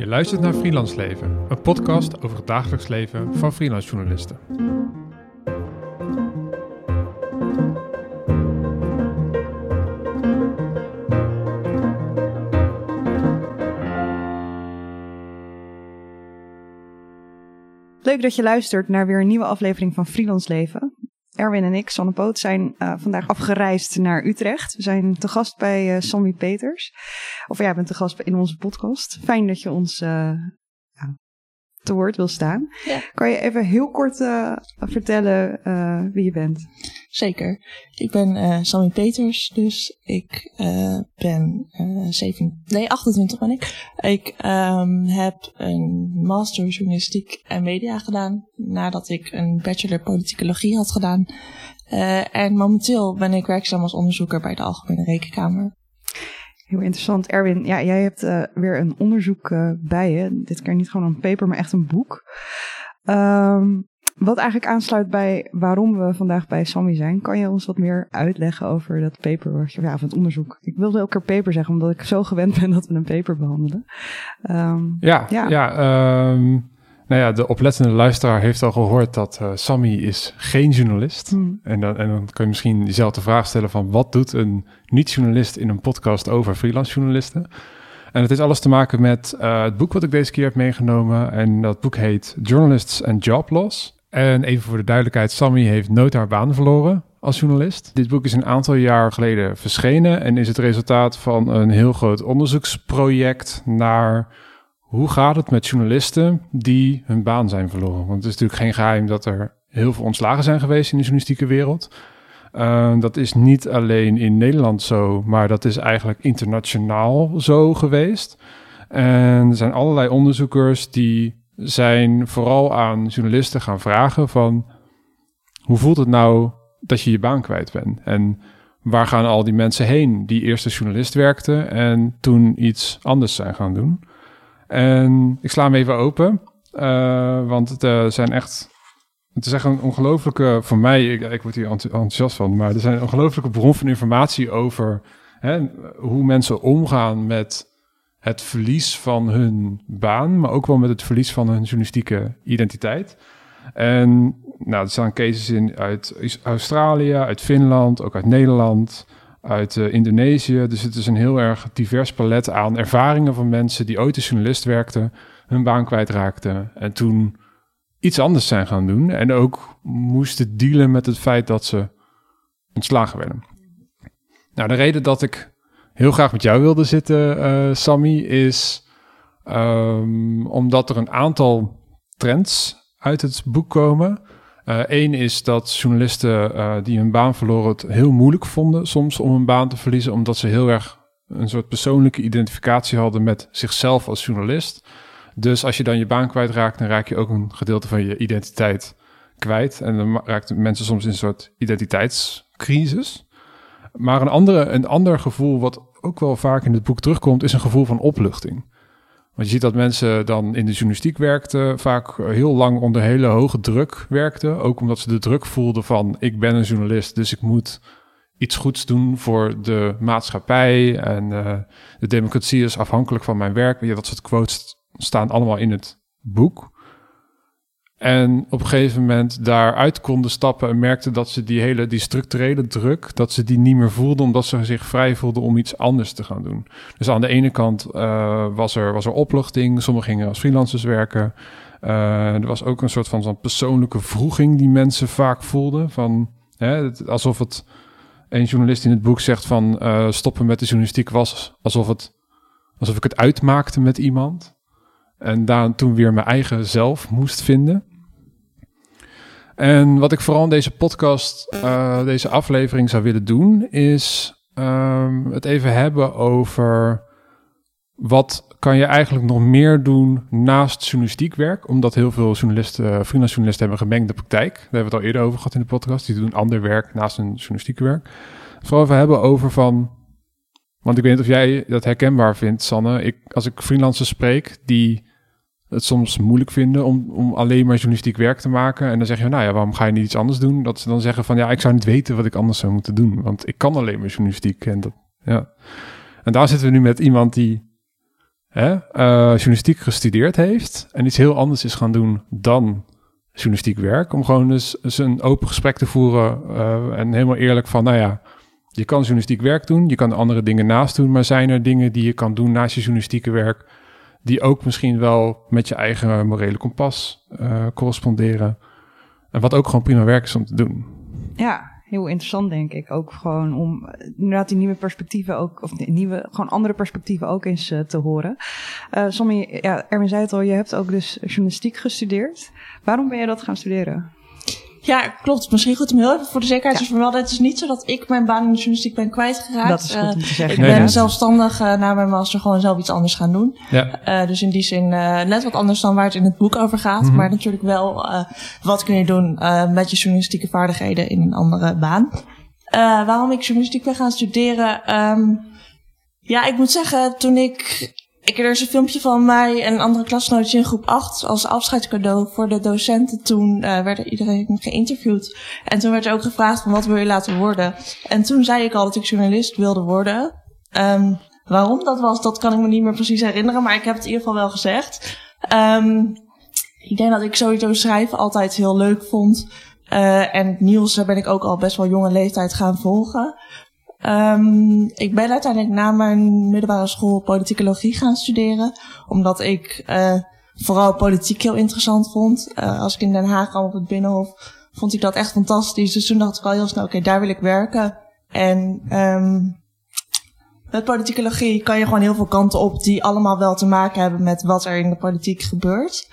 Je luistert naar Freelance Leven, een podcast over het dagelijks leven van freelance journalisten. Leuk dat je luistert naar weer een nieuwe aflevering van Freelance Leven. Erwin en ik, Sanne Poot, zijn uh, vandaag afgereisd naar Utrecht. We zijn te gast bij uh, Sammy Peters. Of jij bent te gast in onze podcast. Fijn dat je ons uh, te woord wil staan. Ja. Kan je even heel kort uh, vertellen uh, wie je bent? Zeker. Ik ben uh, Sammy Peters, dus ik ben 7, nee, 28 ben ik. Ik um, heb een master journalistiek en media gedaan nadat ik een bachelor politicologie had gedaan. en momenteel ben ik werkzaam als onderzoeker bij de Algemene Rekenkamer. Heel interessant. Erwin, ja, jij hebt uh, weer een onderzoek uh, bij je. Dit keer niet gewoon een paper, maar echt een boek. Um, wat eigenlijk aansluit bij waarom we vandaag bij Sammy zijn. Kan je ons wat meer uitleggen over dat paper, wat je, ja, of het onderzoek? Ik wilde elke keer paper zeggen, omdat ik zo gewend ben dat we een paper behandelen. Um, ja, ja, ja um, nou ja, de oplettende luisteraar heeft al gehoord dat uh, Sammy is geen journalist. Hmm. En, dan, en dan kun je misschien jezelf de vraag stellen van wat doet een niet-journalist in een podcast over freelance journalisten? En het is alles te maken met uh, het boek wat ik deze keer heb meegenomen. En dat boek heet Journalists and Job Loss. En even voor de duidelijkheid, Sammy heeft nooit haar baan verloren als journalist. Dit boek is een aantal jaar geleden verschenen en is het resultaat van een heel groot onderzoeksproject naar hoe gaat het met journalisten die hun baan zijn verloren? Want het is natuurlijk geen geheim dat er heel veel ontslagen zijn geweest in de journalistieke wereld. Uh, dat is niet alleen in Nederland zo, maar dat is eigenlijk internationaal zo geweest. En er zijn allerlei onderzoekers die zijn vooral aan journalisten gaan vragen van... hoe voelt het nou dat je je baan kwijt bent? En waar gaan al die mensen heen die eerst als journalist werkten en toen iets anders zijn gaan doen? En ik sla hem even open, uh, want het uh, zijn echt... Het is echt een ongelofelijke, voor mij, ik, ik word hier enthousiast van, maar er zijn een ongelofelijke bron van informatie over hè, hoe mensen omgaan met het verlies van hun baan, maar ook wel met het verlies van hun journalistieke identiteit. En nou, er staan cases in uit Australië, uit Finland, ook uit Nederland uit uh, Indonesië. Dus het is een heel erg divers palet aan ervaringen van mensen die ooit als journalist werkten, hun baan kwijtraakten en toen iets anders zijn gaan doen. En ook moesten dealen met het feit dat ze ontslagen werden. Nou, de reden dat ik heel graag met jou wilde zitten, uh, Sammy, is um, omdat er een aantal trends uit het boek komen. Eén uh, is dat journalisten uh, die hun baan verloren het heel moeilijk vonden soms om een baan te verliezen, omdat ze heel erg een soort persoonlijke identificatie hadden met zichzelf als journalist. Dus als je dan je baan kwijtraakt, dan raak je ook een gedeelte van je identiteit kwijt. En dan raakten mensen soms in een soort identiteitscrisis. Maar een, andere, een ander gevoel, wat ook wel vaak in het boek terugkomt, is een gevoel van opluchting. Je ziet dat mensen dan in de journalistiek werkten, vaak heel lang onder hele hoge druk werkten. Ook omdat ze de druk voelden van ik ben een journalist, dus ik moet iets goeds doen voor de maatschappij. En uh, de democratie is afhankelijk van mijn werk. Ja, dat soort quotes staan allemaal in het boek. En op een gegeven moment daaruit konden stappen en merkten dat ze die hele die structurele druk, dat ze die niet meer voelden, omdat ze zich vrij voelden om iets anders te gaan doen. Dus aan de ene kant uh, was, er, was er opluchting, sommigen gingen als freelancers werken. Uh, er was ook een soort van zo'n persoonlijke vroeging die mensen vaak voelden. Van, hè, alsof het, een journalist in het boek zegt van uh, stoppen met de journalistiek was alsof, het, alsof ik het uitmaakte met iemand. En daar toen weer mijn eigen zelf moest vinden. En wat ik vooral in deze podcast, uh, deze aflevering zou willen doen, is um, het even hebben over wat kan je eigenlijk nog meer doen naast journalistiek werk? Omdat heel veel journalisten, uh, freelance journalisten hebben gemengde praktijk. Daar hebben we het al eerder over gehad in de podcast. Die doen ander werk naast hun journalistieke werk. Vooral even hebben over van, want ik weet niet of jij dat herkenbaar vindt, Sanne. Ik, als ik freelancers spreek die het soms moeilijk vinden om, om alleen maar journalistiek werk te maken. En dan zeg je, nou ja, waarom ga je niet iets anders doen? Dat ze dan zeggen van, ja, ik zou niet weten wat ik anders zou moeten doen. Want ik kan alleen maar journalistiek. En, dat, ja. en daar zitten we nu met iemand die hè, uh, journalistiek gestudeerd heeft en iets heel anders is gaan doen dan journalistiek werk. Om gewoon dus, een open gesprek te voeren uh, en helemaal eerlijk van, nou ja, je kan journalistiek werk doen, je kan andere dingen naast doen, maar zijn er dingen die je kan doen naast je journalistieke werk, die ook misschien wel met je eigen morele kompas uh, corresponderen? En wat ook gewoon prima werk is om te doen. Ja, heel interessant, denk ik. Ook gewoon om inderdaad die nieuwe perspectieven ook, of nieuwe, gewoon andere perspectieven ook eens uh, te horen. Uh, Sommi, ja, Erwin zei het al, je hebt ook dus journalistiek gestudeerd. Waarom ben je dat gaan studeren? Ja, klopt. Misschien goed om heel even voor de zekerheid te vermelden. Het is niet zo dat ik mijn baan in de journalistiek ben kwijtgeraakt. Dat is goed om te zeggen. ik ben zelfstandig uh, na mijn master gewoon zelf iets anders gaan doen. Ja. Uh, dus in die zin uh, net wat anders dan waar het in het boek over gaat. Mm -hmm. Maar natuurlijk wel wat kun je doen met je journalistieke vaardigheden in een andere baan. waarom ik journalistiek ben gaan studeren... Um, ja, ik moet zeggen, toen ik ik, er is een filmpje van mij en een andere klasgenootje in groep 8 als afscheidscadeau voor de docenten. Toen uh, werd iedereen geïnterviewd. En toen werd er ook gevraagd van wat wil je laten worden. En toen zei ik al dat ik journalist wilde worden. Um, waarom dat was, dat kan ik me niet meer precies herinneren. Maar ik heb het in ieder geval wel gezegd. Um, ik denk dat ik sowieso schrijven altijd heel leuk vond. Uh, en Niels ben ik ook al best wel jonge leeftijd gaan volgen. Um, ik ben uiteindelijk na mijn middelbare school politicologie gaan studeren. Omdat ik uh, vooral politiek heel interessant vond. Uh, als ik in Den Haag kwam op het Binnenhof, vond ik dat echt fantastisch. Dus toen dacht ik al heel snel, oké, daar wil ik werken. En um, met politicologie kan je gewoon heel veel kanten op die allemaal wel te maken hebben met wat er in de politiek gebeurt.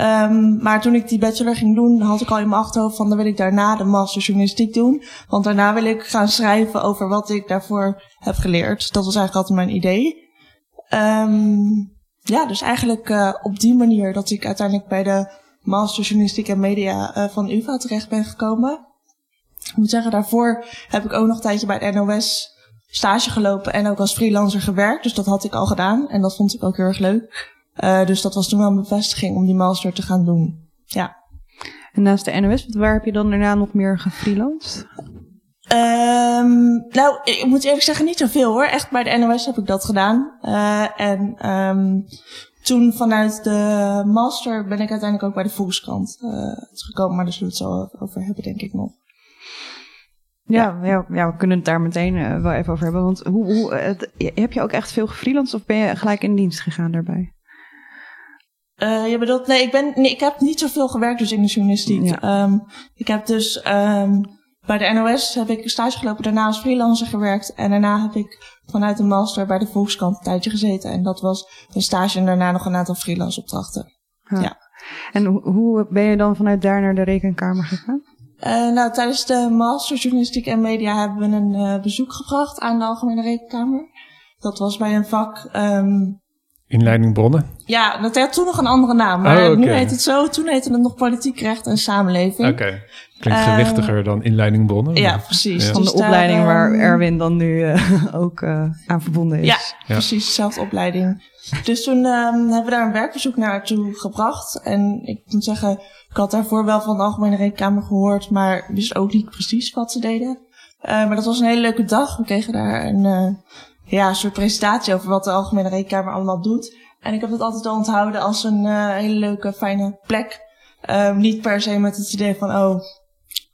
Um, maar toen ik die bachelor ging doen, had ik al in mijn achterhoofd van dan wil ik daarna de master journalistiek doen. Want daarna wil ik gaan schrijven over wat ik daarvoor heb geleerd. Dat was eigenlijk altijd mijn idee. Um, ja, dus eigenlijk uh, op die manier dat ik uiteindelijk bij de master journalistiek en media uh, van UvA terecht ben gekomen. Ik moet zeggen, daarvoor heb ik ook nog een tijdje bij het NOS stage gelopen en ook als freelancer gewerkt. Dus dat had ik al gedaan en dat vond ik ook heel erg leuk. Uh, dus dat was toen wel een bevestiging om die master te gaan doen. Ja. En naast de NOS, waar heb je dan daarna nog meer gefreelanced? Um, nou, ik moet eerlijk zeggen, niet zoveel hoor. Echt bij de NOS heb ik dat gedaan. Uh, en um, toen vanuit de master ben ik uiteindelijk ook bij de Volkskrant uh, gekomen. Maar daar zullen we het zo over hebben, denk ik nog. Ja, ja, ja, we kunnen het daar meteen uh, wel even over hebben. Want hoe, hoe, het, heb je ook echt veel gefreelanced of ben je gelijk in dienst gegaan daarbij? Uh, je bedoelt, nee, ik ben, nee, ik heb niet zoveel gewerkt dus in de journalistiek. Ja. Um, ik heb dus um, bij de NOS heb ik stage gelopen, daarna als freelancer gewerkt en daarna heb ik vanuit de master bij de Volkskrant een tijdje gezeten en dat was een stage en daarna nog een aantal freelance opdrachten. Ja. ja. En hoe ben je dan vanuit daar naar de rekenkamer gegaan? Uh, nou, tijdens de master journalistiek en media hebben we een uh, bezoek gebracht aan de Algemene Rekenkamer. Dat was bij een vak um, Inleiding bronnen? Ja, dat had toen nog een andere naam. Maar oh, okay. nu heet het zo. Toen heette het nog politiek recht en samenleving. Oké. Okay. Klinkt uh, gewichtiger dan inleiding bronnen. Ja, precies. Ja. Van de dus opleiding daar, waar Erwin dan nu uh, ook uh, aan verbonden is. Ja, ja. precies. Dezelfde opleiding. dus toen um, hebben we daar een werkbezoek naartoe gebracht. En ik moet zeggen, ik had daarvoor wel van de Algemene Rekenkamer gehoord. Maar wist ook niet precies wat ze deden. maar dat was een hele leuke dag. We kregen daar een ja, een soort presentatie over wat de Algemene Rekenkamer allemaal doet. En ik heb het altijd al onthouden als een uh, hele leuke, fijne plek. Um, niet per se met het idee van, oh,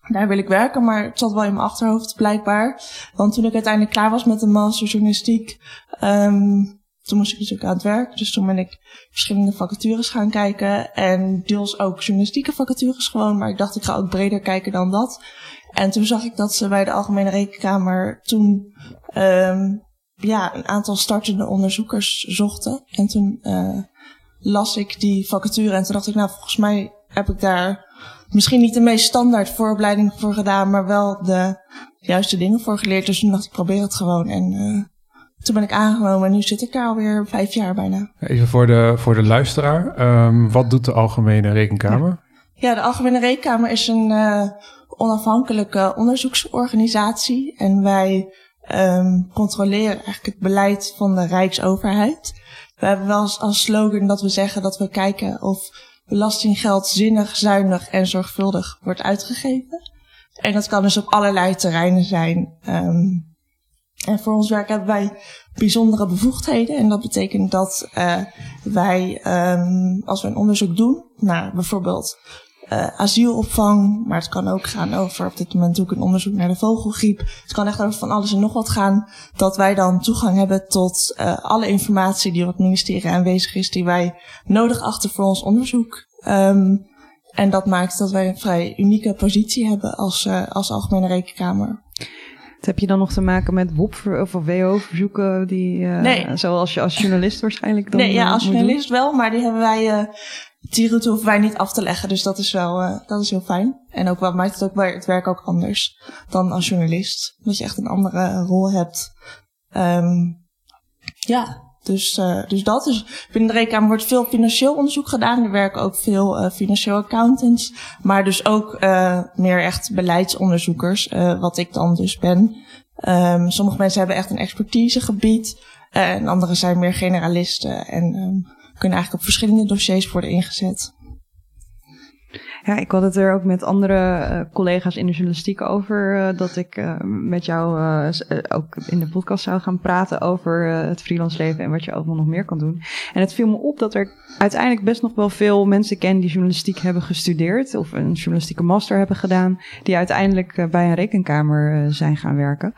daar wil ik werken, maar het zat wel in mijn achterhoofd, blijkbaar. Want toen ik uiteindelijk klaar was met de master journalistiek, um, toen moest ik natuurlijk aan het werk. Dus toen ben ik verschillende vacatures gaan kijken. En deels ook journalistieke vacatures gewoon. Maar ik dacht, ik ga ook breder kijken dan dat. En toen zag ik dat ze bij de Algemene Rekenkamer toen um, ja, een aantal startende onderzoekers zochten. En toen uh, las ik die vacature en toen dacht ik, nou, volgens mij heb ik daar misschien niet de meest standaard vooropleiding voor gedaan, maar wel de juiste dingen voor geleerd. Dus toen dacht ik, probeer het gewoon. En uh, toen ben ik aangenomen en nu zit ik daar alweer vijf jaar bijna. Even voor de, voor de luisteraar. Um, wat doet de Algemene Rekenkamer? Ja, de Algemene Rekenkamer is een uh, onafhankelijke onderzoeksorganisatie. En wij um, controleren eigenlijk het beleid van de Rijksoverheid. We hebben wel als, slogan dat we zeggen dat we kijken of belastinggeld zinnig, zuinig en zorgvuldig wordt uitgegeven. En dat kan dus op allerlei terreinen zijn. Um, En voor ons werk hebben wij bijzondere bevoegdheden. En dat betekent dat uh, wij, um, als we een onderzoek doen, naar bijvoorbeeld uh, asielopvang, maar het kan ook gaan over, op dit moment doe ik een onderzoek naar de vogelgriep. Het kan echt over van alles en nog wat gaan, dat wij dan toegang hebben tot uh, alle informatie die op het ministerie aanwezig is, die wij nodig achter voor ons onderzoek. Um, en dat maakt dat wij een vrij unieke positie hebben als, uh, als Algemene Rekenkamer. heb je dan nog te maken met WOP of WO-verzoeken, die, nee. zoals je als journalist waarschijnlijk dan Nee, ja, als journalist wel, maar die hebben wij, die route hoeven wij niet af te leggen. Dus dat is wel, uh, dat is heel fijn. En ook wel maakt het ook het werk ook anders dan als journalist. Dat je echt een andere rol hebt. Um, ja, dus, uh, dus dat is. Binnen de rekenkamer wordt veel financieel onderzoek gedaan. Er werken ook veel uh, financieel accountants. Maar dus ook meer echt beleidsonderzoekers, wat ik dan dus ben. Um, sommige mensen hebben echt een expertisegebied. en anderen zijn meer generalisten. En um, kunnen eigenlijk op verschillende dossiers worden ingezet. Ja, ik had het er ook met andere uh, collega's in de journalistiek over. Uh, dat ik uh, met jou ook in de podcast zou gaan praten over het freelance leven en wat je ook nog meer kan doen. En het viel me op dat er uiteindelijk best nog wel veel mensen ken die journalistiek hebben gestudeerd of een journalistieke master hebben gedaan, die uiteindelijk bij een rekenkamer zijn gaan werken.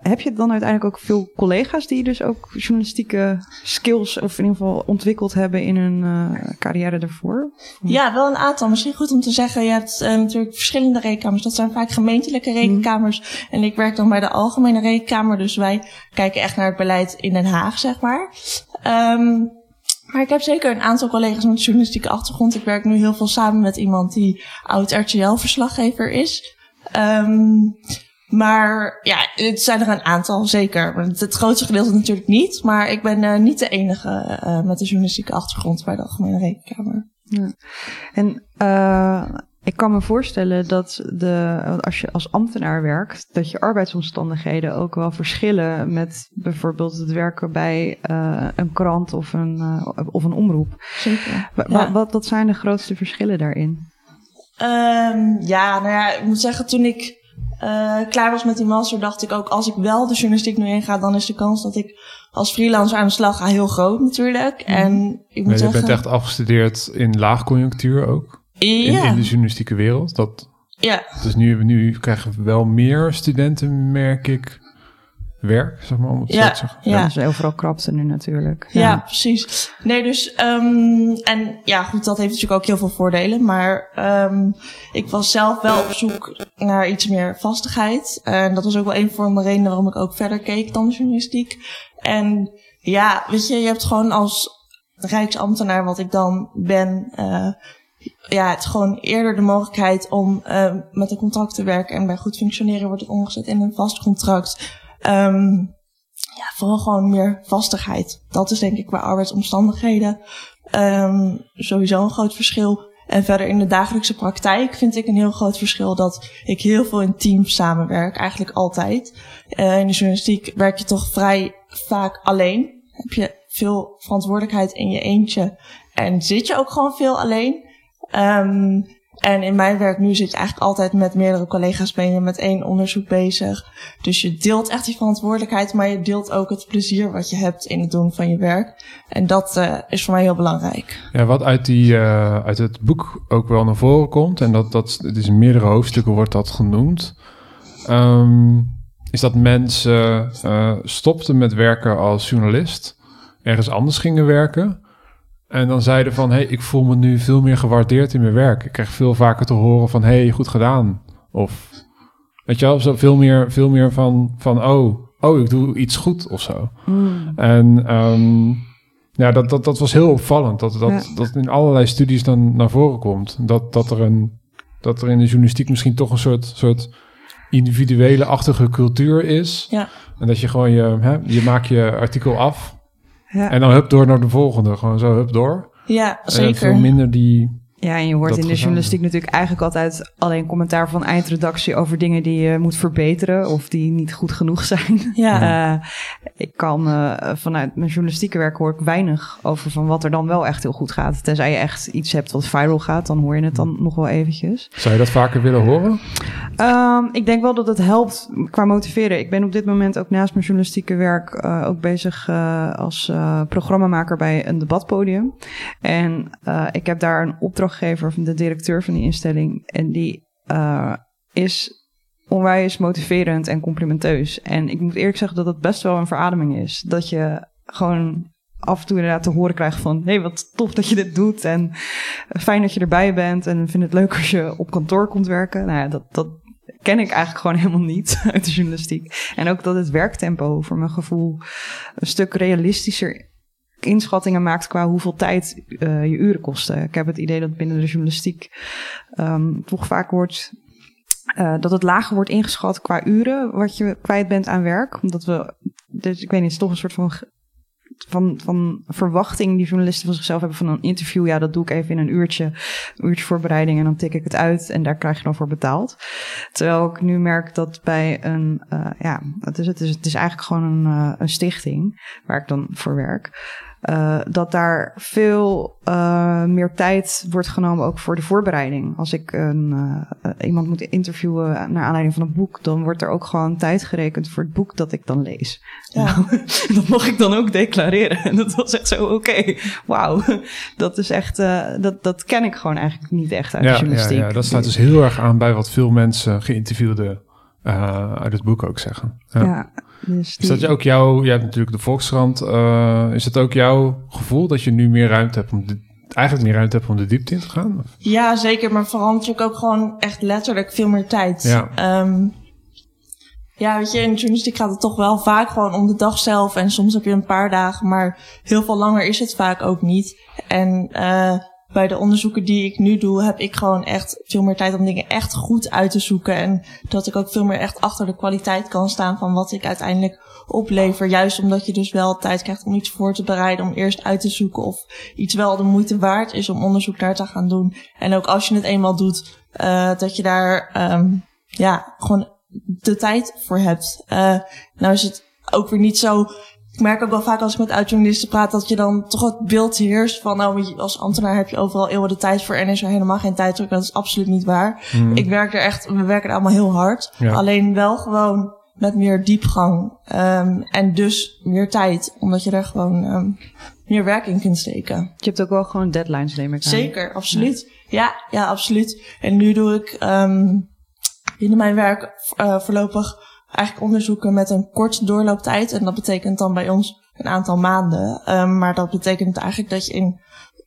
heb je dan uiteindelijk ook veel collega's die dus ook journalistieke skills of in ieder geval ontwikkeld hebben in hun carrière daarvoor? Ja, wel een aantal misschien goed om te zeggen, je hebt uh, natuurlijk verschillende rekenkamers. Dat zijn vaak gemeentelijke rekenkamers. Mm. En ik werk dan bij de Algemene Rekenkamer. Dus wij kijken echt naar het beleid in Den Haag, zeg maar. Um, maar ik heb zeker een aantal collega's met journalistieke achtergrond. Ik werk nu heel veel samen met iemand die oud-RTL-verslaggever is. Um, maar ja, het zijn er een aantal, zeker. Het, het grootste gedeelte natuurlijk niet. Maar ik ben uh, niet de enige uh, met een journalistieke achtergrond bij de Algemene Rekenkamer. Ja. En uh, ik kan me voorstellen dat de, als je als ambtenaar werkt, dat je arbeidsomstandigheden ook wel verschillen met bijvoorbeeld het werken bij uh, een krant of een, uh, of een omroep. Zeker. Ja. Wat, wat zijn de grootste verschillen daarin? Um, ja, nou ja, ik moet zeggen, toen ik klaar was met die master, dacht ik ook, als ik wel de journalistiek nu inga, dan is de kans dat ik als freelancer aan de slag ga heel groot natuurlijk. Mm. En ik moet je zeggen, bent echt afgestudeerd in laagconjunctuur ook. Ja. In, in de journalistieke wereld. Dat, ja. Dus nu, nu krijgen we wel meer studenten, merk ik, werk, zeg maar, om het ja, zo te zeggen. Ja, dus overal krapte nu natuurlijk. Ja, ja precies. Nee, dus, um, en ja, goed, dat heeft natuurlijk ook heel veel voordelen. Maar um, ik was zelf wel op zoek naar iets meer vastigheid. En dat was ook wel een van de redenen waarom ik ook verder keek dan de journalistiek. En ja, weet je, je hebt gewoon als rijksambtenaar, wat ik dan ben, uh, ja, het gewoon eerder de mogelijkheid om uh, met een contract te werken. En bij goed functioneren wordt het omgezet in een vast contract. Um, ja, vooral gewoon meer vastigheid. Dat is denk ik qua arbeidsomstandigheden um, sowieso een groot verschil. En verder in de dagelijkse praktijk vind ik een heel groot verschil dat ik heel veel in teams samenwerk, eigenlijk altijd. Uh, in de journalistiek werk je toch vrij vaak alleen. Heb je veel verantwoordelijkheid in je eentje en zit je ook gewoon veel alleen. Um, en in mijn werk nu zit je eigenlijk altijd met meerdere collega's ben je met één onderzoek bezig. Dus je deelt echt die verantwoordelijkheid, maar je deelt ook het plezier wat je hebt in het doen van je werk. En dat uh, is voor mij heel belangrijk. Ja, wat uit, die, uh, uit het boek ook wel naar voren komt, en dat, dat het is in meerdere hoofdstukken wordt dat genoemd, um, is dat mensen uh, stopten met werken als journalist, ergens anders gingen werken. En dan zeiden van, hey, ik voel me nu veel meer gewaardeerd in mijn werk. Ik krijg veel vaker te horen van, hey, goed gedaan. Of, weet je wel, zo veel meer, veel meer van, van oh, oh, ik doe iets goed of zo. Mm. En um, ja, dat, dat, dat was heel opvallend. Dat, dat, Ja. dat in allerlei studies dan naar voren komt. Dat, dat, er een, dat er in de journalistiek misschien toch een soort, soort individuele-achtige cultuur is. Ja. En dat je gewoon je, hè, je maakt je artikel af. Ja. En dan hup door naar de volgende. Gewoon zo hup door. Ja, En veel zeker. minder die... Ja, en je hoort in de journalistiek natuurlijk eigenlijk altijd alleen commentaar van eindredactie over dingen die je moet verbeteren of die niet goed genoeg zijn. Ja. Eh, ik kan eh, vanuit mijn journalistieke werk hoor ik weinig over van wat er dan wel echt heel goed gaat. Tenzij je echt iets hebt wat viral gaat, dan hoor je het dan nog wel eventjes. Zou je dat vaker willen horen? Um, ik denk wel dat het helpt qua motiveren. Ik ben op dit moment ook naast mijn journalistieke werk uh, ook bezig uh, als uh, programmamaker bij een debatpodium. En ik heb daar een opdrachtgever de directeur van die instelling. En die is onwijs motiverend en complimenteus. En ik moet eerlijk zeggen dat het best wel een verademing is. Dat je gewoon af en toe inderdaad te horen krijgt van... hé, hey, wat tof dat je dit doet en fijn dat je erbij bent... en vind het leuk als je op kantoor komt werken. Nou ja, dat, dat ken ik eigenlijk gewoon helemaal niet uit de journalistiek. En ook dat het werktempo voor mijn gevoel een stuk realistischer inschattingen maakt qua hoeveel tijd uh, je uren kosten. Ik heb het idee dat binnen de journalistiek um, toch vaak wordt uh, dat het lager wordt ingeschat qua uren wat je kwijt bent aan werk. Omdat we, dus ik weet niet, het is toch een soort van van, van verwachting die journalisten van zichzelf hebben van een interview. Ja, dat doe ik even in een uurtje, een uurtje voorbereiding en dan tik ik het uit en daar krijg je dan voor betaald. Terwijl ik nu merk dat bij een, uh, ja, het is, het, is, het is eigenlijk gewoon een, een stichting waar ik dan voor werk. Uh, dat daar veel uh, meer tijd wordt genomen ook voor de voorbereiding. Als ik een, uh, iemand moet interviewen naar aanleiding van een boek, dan wordt er ook gewoon tijd gerekend voor het boek dat ik dan lees. Ja. Nou, dat mag ik dan ook declareren. En dat was echt zo, oké, okay, wauw. Dat is echt, dat, dat ken ik gewoon eigenlijk niet echt uit ja, de journalistiek. Ja, ja, dat sluit dus heel erg aan bij wat veel mensen geïnterviewden uit het boek ook zeggen. ja. ja. Dus Is dat ook jouw, jij hebt natuurlijk de Volkskrant, uh, is het ook jouw gevoel dat je nu meer ruimte hebt om de, eigenlijk meer ruimte hebt om de diepte in te gaan? Of? Ja, zeker, maar vooral natuurlijk ook gewoon echt letterlijk veel meer tijd. Ja. Um, ja, weet je, in journalistiek gaat het toch wel vaak gewoon om de dag zelf. En soms heb je een paar dagen, maar heel veel langer is het vaak ook niet. En uh, bij de onderzoeken die ik nu doe, heb ik gewoon echt veel meer tijd om dingen echt goed uit te zoeken. En dat ik ook veel meer echt achter de kwaliteit kan staan van wat ik uiteindelijk oplever. Juist omdat je dus wel tijd krijgt om iets voor te bereiden, om eerst uit te zoeken of iets wel de moeite waard is om onderzoek naar te gaan doen. En ook als je het eenmaal doet, uh, dat je daar, um, ja, gewoon de tijd voor hebt. Uh, nou is het ook weer niet zo ik merk ook wel vaak als ik met oud-journalisten praat dat je dan toch het beeld heerst van nou als ambtenaar heb je overal eeuwen de tijd voor en is er helemaal geen tijd voor. Dat is absoluut niet waar. Mm. Ik werk er echt, we werken er allemaal heel hard. Ja. Alleen wel gewoon met meer diepgang um, en dus meer tijd, omdat je er gewoon um, meer werk in kunt steken. Je hebt ook wel gewoon deadlines, neem ik aan. Zeker, absoluut. Ja, ja, ja absoluut. En nu doe ik um, binnen mijn werk uh, voorlopig eigenlijk onderzoeken met een korte doorlooptijd. En dat betekent dan bij ons een aantal maanden. Um, maar dat betekent eigenlijk dat je in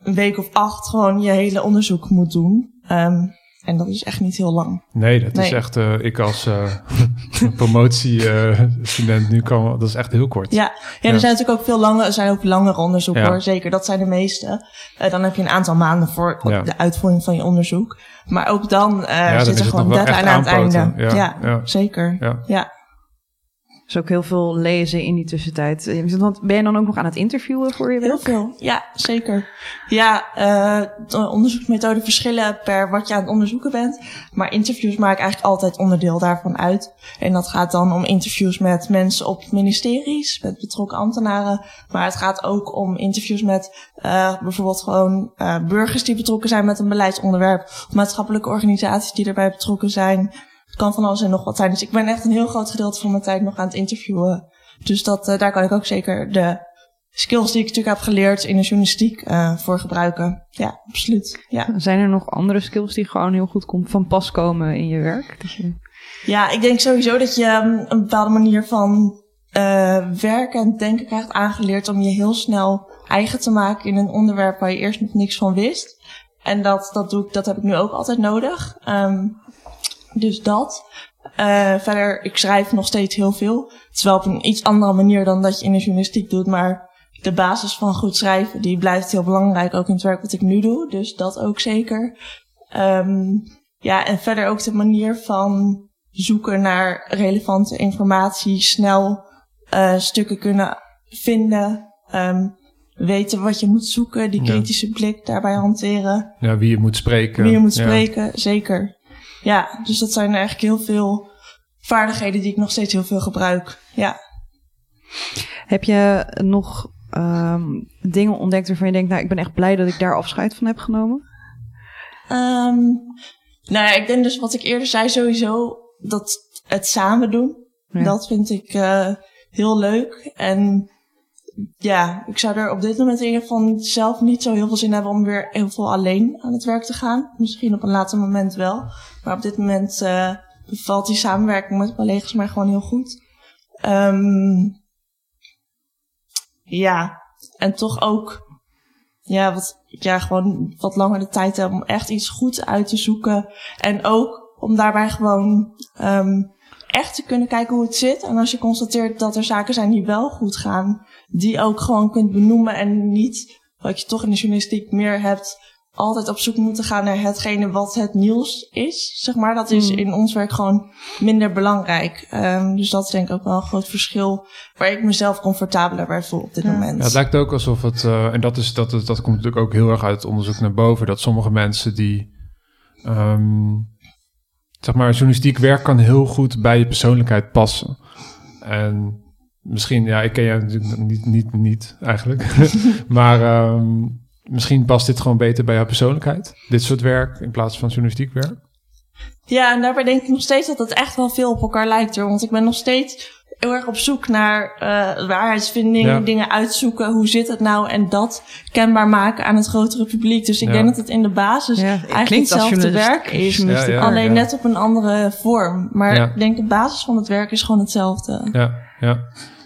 een week of acht gewoon je hele onderzoek moet doen. Um, en dat is echt niet heel lang. Nee, dat is echt, uh, ik als uh, promotiestudent nu kan, dat is echt heel kort. Ja, ja, er zijn natuurlijk ook veel lange, er zijn ook langere onderzoeken ja. hoor, zeker. Dat zijn de meeste. Uh, dan heb je een aantal maanden voor de uitvoering van je onderzoek. Maar ook dan, zit er gewoon deadline aan het einde. Ja, zeker. ja is ook heel veel lezen in die tussentijd. Eh, want ben je dan ook nog aan het interviewen voor je werk? Heel veel, ja, zeker. Ja, uh, de onderzoeksmethoden verschillen per wat je aan het onderzoeken bent. Maar interviews maak ik eigenlijk altijd onderdeel daarvan uit. En dat gaat dan om interviews met mensen op ministeries, met betrokken ambtenaren. Maar het gaat ook om interviews met uh, bijvoorbeeld gewoon uh, burgers die betrokken zijn met een beleidsonderwerp. Maatschappelijke organisaties die erbij betrokken zijn. Het kan van alles en nog wat zijn. Dus ik ben echt een heel groot gedeelte van mijn tijd nog aan het interviewen. Dus dat, uh, daar kan ik ook zeker de skills die ik natuurlijk heb geleerd in de journalistiek uh, voor gebruiken. Ja, absoluut. Ja. Zijn er nog andere skills die gewoon heel goed van pas komen in je werk? je... Ja, ik denk sowieso dat je um, een bepaalde manier van uh, werken en denken krijgt aangeleerd om je heel snel eigen te maken in een onderwerp waar je eerst nog niks van wist. En dat, dat doe ik, dat heb ik nu ook altijd nodig. Um, dus dat. Uh, verder, ik schrijf nog steeds heel veel. Het is wel op een iets andere manier dan dat je in de journalistiek doet, maar de basis van goed schrijven, die blijft heel belangrijk, ook in het werk wat ik nu doe. Dus dat ook zeker. Um, ja, en verder ook de manier van zoeken naar relevante informatie, snel uh, stukken kunnen vinden, um, weten wat je moet zoeken, die kritische ja. blik daarbij hanteren. Ja, wie je moet spreken. Wie je moet spreken, ja. zeker. Ja, dus dat zijn eigenlijk heel veel vaardigheden die ik nog steeds heel veel gebruik. Ja. Heb je nog um, dingen ontdekt waarvan je denkt, nou, ik ben echt blij dat ik daar afscheid van heb genomen? Um, nou ja, ik denk dus wat ik eerder zei, sowieso dat het samen doen. Dat vind ik uh, heel leuk. En ja, ik zou er op dit moment in ieder geval zelf niet zo heel veel zin hebben om weer heel veel alleen aan het werk te gaan. Misschien op een later moment wel. Maar op dit moment uh, bevalt die samenwerking met collega's mij gewoon heel goed. Um, ja, en toch ook ja, wat, ja, gewoon wat langer de tijd hebben om echt iets goed uit te zoeken. En ook om daarbij gewoon um, echt te kunnen kijken hoe het zit. En als je constateert dat er zaken zijn die wel goed gaan, die ook gewoon kunt benoemen en niet wat je toch in de journalistiek meer hebt altijd op zoek moeten gaan naar hetgene wat het nieuws is. Zeg maar, dat is hmm. in ons werk gewoon minder belangrijk. Um, dus dat is denk ik ook wel een groot verschil waar ik mezelf comfortabeler bij voel op dit moment. Ja, het lijkt ook alsof het, uh, en dat, is, dat, dat komt natuurlijk ook heel erg uit het onderzoek naar boven, dat sommige mensen die, um, zeg maar, journalistiek werk kan heel goed bij je persoonlijkheid passen. En misschien, ja, ik ken jou natuurlijk niet, niet, niet eigenlijk, maar um, misschien past dit gewoon beter bij jouw persoonlijkheid. Dit soort werk in plaats van journalistiek werk. Ja, en daarbij denk ik nog steeds dat het echt wel veel op elkaar lijkt. Hoor. Want ik ben nog steeds heel erg op zoek naar uh, waarheidsvindingen, dingen uitzoeken. Hoe zit het nou? En dat kenbaar maken aan het grotere publiek. Dus ik denk dat het in de basis eigenlijk hetzelfde werk is. alleen net op een andere vorm. Maar ik denk de basis van het werk is gewoon hetzelfde. Ja, ja.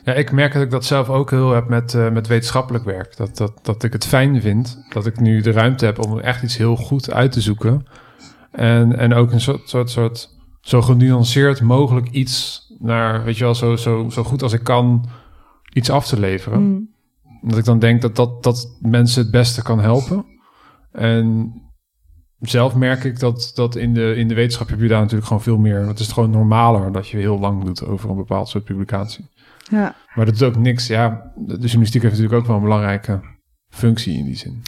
Ja, ik merk dat ik dat zelf ook heel heb met, uh, met wetenschappelijk werk. Dat, dat, dat ik het fijn vind dat ik nu de ruimte heb om echt iets heel goed uit te zoeken. En, en ook een soort, soort, soort zo genuanceerd mogelijk iets naar, weet je wel, zo, zo, zo goed als ik kan iets af te leveren. Mm. Dat ik dan denk dat, dat dat mensen het beste kan helpen. En zelf merk ik dat, dat in, de, in de wetenschap heb je daar natuurlijk gewoon veel meer. Het is gewoon normaler dat je heel lang doet over een bepaald soort publicatie. Ja. Maar dat is ook niks. Ja, de journalistiek heeft natuurlijk ook wel een belangrijke functie in die zin.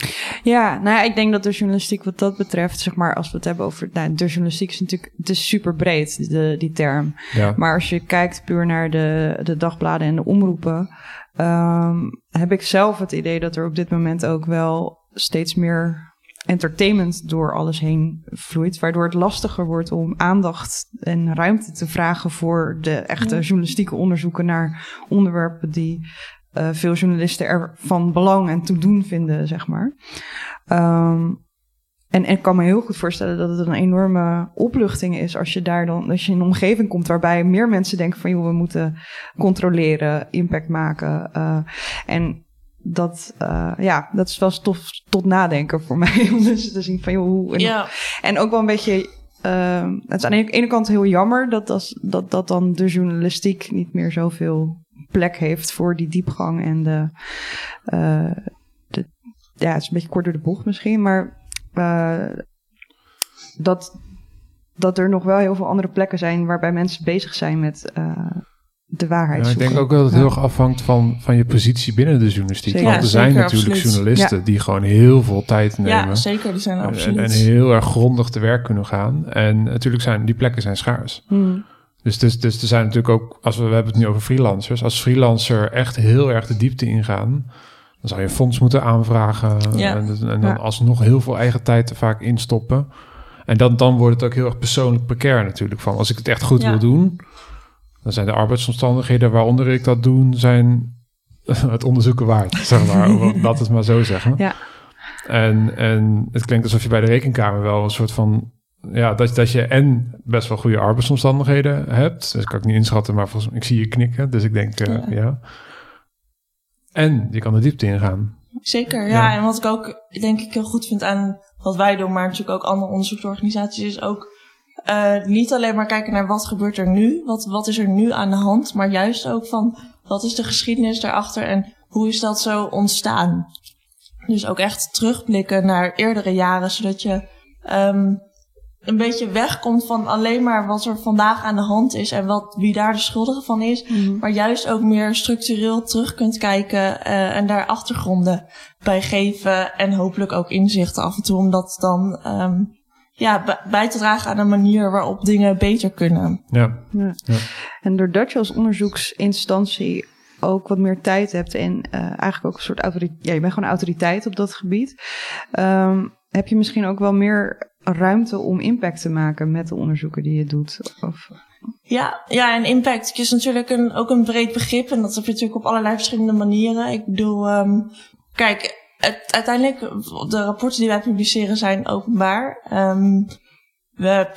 Ja, nou ja, ik denk dat de journalistiek wat dat betreft, zeg maar, als we het hebben over, nou, de journalistiek is natuurlijk, het is super breed, de, die term. Ja. Maar als je kijkt puur naar de, de dagbladen en de omroepen, um, heb ik zelf het idee dat er op dit moment ook wel steeds meer entertainment door alles heen vloeit, waardoor het lastiger wordt om aandacht en ruimte te vragen voor de echte journalistieke onderzoeken naar onderwerpen die uh, veel journalisten er van belang en te doen vinden, zeg maar. Um, en, en ik kan me heel goed voorstellen dat het een enorme opluchting is als je daar dan, als je in een omgeving komt waarbij meer mensen denken van joh, we moeten controleren, impact maken. Uh, en dat, uh, ja, dat is wel stof tot nadenken voor mij. Om dus te zien van, joh, hoe... En, ja. en ook wel een beetje... Uh, het is aan de ene kant heel jammer dat, dat, dat, dat dan de journalistiek niet meer zoveel plek heeft voor die diepgang en de, uh, de ja, het is een beetje kort door de bocht misschien, maar uh, dat, dat er nog wel heel veel andere plekken zijn waarbij mensen bezig zijn met de waarheid ja, Ik denk ook dat het heel erg afhangt van, van je positie binnen de journalistiek. Want er zijn natuurlijk journalisten die gewoon heel veel tijd nemen. Ja, zeker. Die zijn absoluut. En, heel erg grondig te werk kunnen gaan. En natuurlijk zijn die plekken zijn schaars. Hmm. Dus, dus, dus er zijn natuurlijk ook, als we, we hebben het nu over freelancers. Als freelancer echt heel erg de diepte ingaan, dan zou je een fonds moeten aanvragen. Ja. En, en, dan alsnog heel veel eigen tijd er vaak instoppen. En dan, dan wordt het ook heel erg persoonlijk precair natuurlijk. Van als ik het echt goed wil doen, dan zijn de arbeidsomstandigheden waaronder ik dat doe, zijn het onderzoeken waard, zeg maar. dat is maar zo zeggen. Ja. En, en het klinkt alsof je bij de rekenkamer wel een soort van... Ja, dat, dat je en best wel goede arbeidsomstandigheden hebt. Dus kan ik niet inschatten, maar volgens, ik zie je knikken. Dus ik denk, uh, ja. En je kan de diepte ingaan. Zeker, ja. En wat ik ook denk ik heel goed vind aan wat wij doen, maar natuurlijk ook andere onderzoeksorganisaties, is ook uh, niet alleen maar kijken naar wat gebeurt er nu, wat, wat is er nu aan de hand, maar juist ook van wat is de geschiedenis daarachter en hoe is dat zo ontstaan. Dus ook echt terugblikken naar eerdere jaren, zodat je um, een beetje wegkomt van alleen maar wat er vandaag aan de hand is en wat, wie daar de schuldige van is, mhm. maar juist ook meer structureel terug kunt kijken uh, en daar achtergronden bij geven en hopelijk ook inzichten af en toe, omdat dan um, ja, bij te dragen aan een manier waarop dingen beter kunnen. Ja. ja. En doordat je als onderzoeksinstantie ook wat meer tijd hebt en uh, eigenlijk ook een soort autoriteit, ja, je bent gewoon autoriteit op dat gebied, um, heb je misschien ook wel meer ruimte om impact te maken met de onderzoeken die je doet? Of... Ja, ja, en impact is natuurlijk een, ook een breed begrip. En dat heb je natuurlijk op allerlei verschillende manieren. Ik bedoel, um, kijk, het, uiteindelijk, de rapporten die wij publiceren zijn openbaar. Um, we,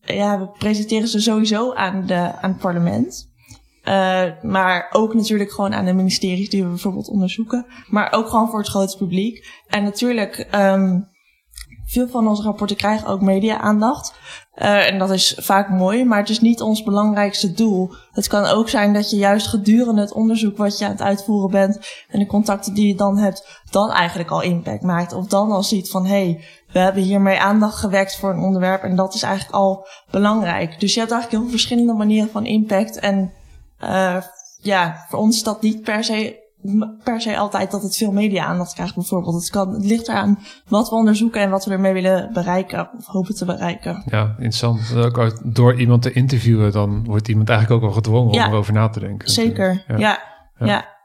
ja, we presenteren ze sowieso aan, de, aan het parlement. Uh, maar ook natuurlijk gewoon aan de ministeries die we bijvoorbeeld onderzoeken. Maar ook gewoon voor het grote publiek. En natuurlijk, um, veel van onze rapporten krijgen ook media-aandacht. Uh, en dat is vaak mooi, maar het is niet ons belangrijkste doel. Het kan ook zijn dat je juist gedurende het onderzoek wat je aan het uitvoeren bent en de contacten die je dan hebt, dan eigenlijk al impact maakt. Of dan al ziet van hé, hey, we hebben hiermee aandacht gewekt voor een onderwerp en dat is eigenlijk al belangrijk. Dus je hebt eigenlijk heel veel verschillende manieren van impact. En uh, ja, voor ons is dat niet per se per se altijd dat het veel media-aandacht krijgt, bijvoorbeeld. Het, kan, het ligt eraan wat we onderzoeken en wat we ermee willen bereiken, of hopen te bereiken. Ja, interessant. Ook door iemand te interviewen, dan wordt iemand eigenlijk ook al gedwongen om erover na te denken. Zeker, ja. ja. ja.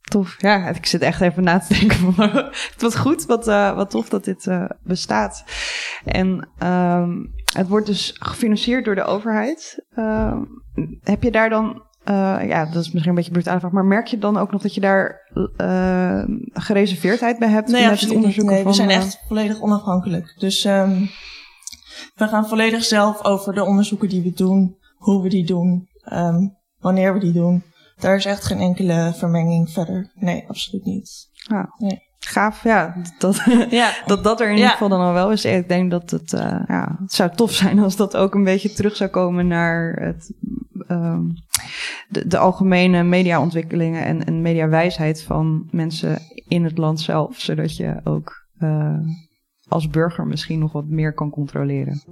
Tof. Ja, ik zit echt even na te denken. het was goed, wat, uh, wat tof dat dit uh, bestaat. En um, het wordt dus gefinancierd door de overheid. Uh, heb je daar dan uh, ja, dat is misschien een beetje brutaal vraag, maar merk je dan ook nog dat je daar uh, gereserveerdheid bij hebt? Nee, met het onderzoek nee, we zijn uh, echt volledig onafhankelijk. Dus um, we gaan volledig zelf over de onderzoeken die we doen, hoe we die doen, um, wanneer we die doen. Daar is echt geen enkele vermenging verder. Nee, absoluut niet. Nee. Gaaf, ja. Dat, ja. dat dat er in ieder geval dan al wel is. Ik denk dat het, uh, ja, het zou tof zijn als dat ook een beetje terug zou komen naar het um, de, de, algemene mediaontwikkelingen en, en mediawijsheid van mensen in het land zelf, zodat je ook uh, als burger misschien nog wat meer kan controleren.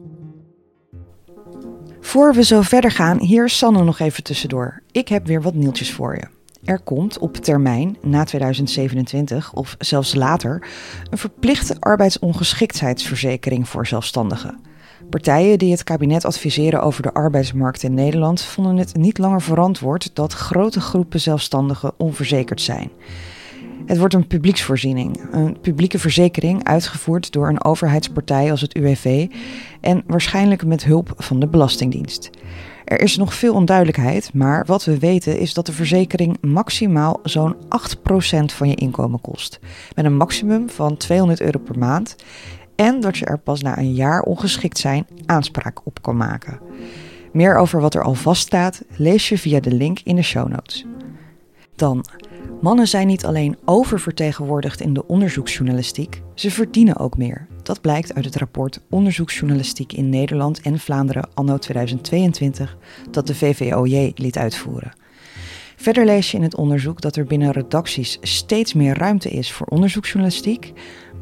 Voor we zo verder gaan, hier Sanne nog even tussendoor. Ik heb weer wat nieuwtjes voor je. Er komt op termijn, na 2027 of zelfs later, een verplichte arbeidsongeschiktheidsverzekering voor zelfstandigen. Partijen die het kabinet adviseren over de arbeidsmarkt in Nederland vonden het niet langer verantwoord dat grote groepen zelfstandigen onverzekerd zijn. Het wordt een publieksvoorziening, een publieke verzekering uitgevoerd door een overheidspartij als het UWV en waarschijnlijk met hulp van de Belastingdienst. Er is nog veel onduidelijkheid, maar wat we weten is dat de verzekering maximaal zo'n 8% van je inkomen kost. Met een maximum van 200 euro per maand en dat je er pas na een jaar ongeschikt zijn aanspraak op kan maken. Meer over wat er al vaststaat lees je via de link in de show notes. Dan, mannen zijn niet alleen oververtegenwoordigd in de onderzoeksjournalistiek, ze verdienen ook meer. Dat blijkt uit het rapport Onderzoeksjournalistiek in Nederland en Vlaanderen anno 2022 dat de VVOJ liet uitvoeren. Verder lees je in het onderzoek dat er binnen redacties steeds meer ruimte is voor onderzoeksjournalistiek,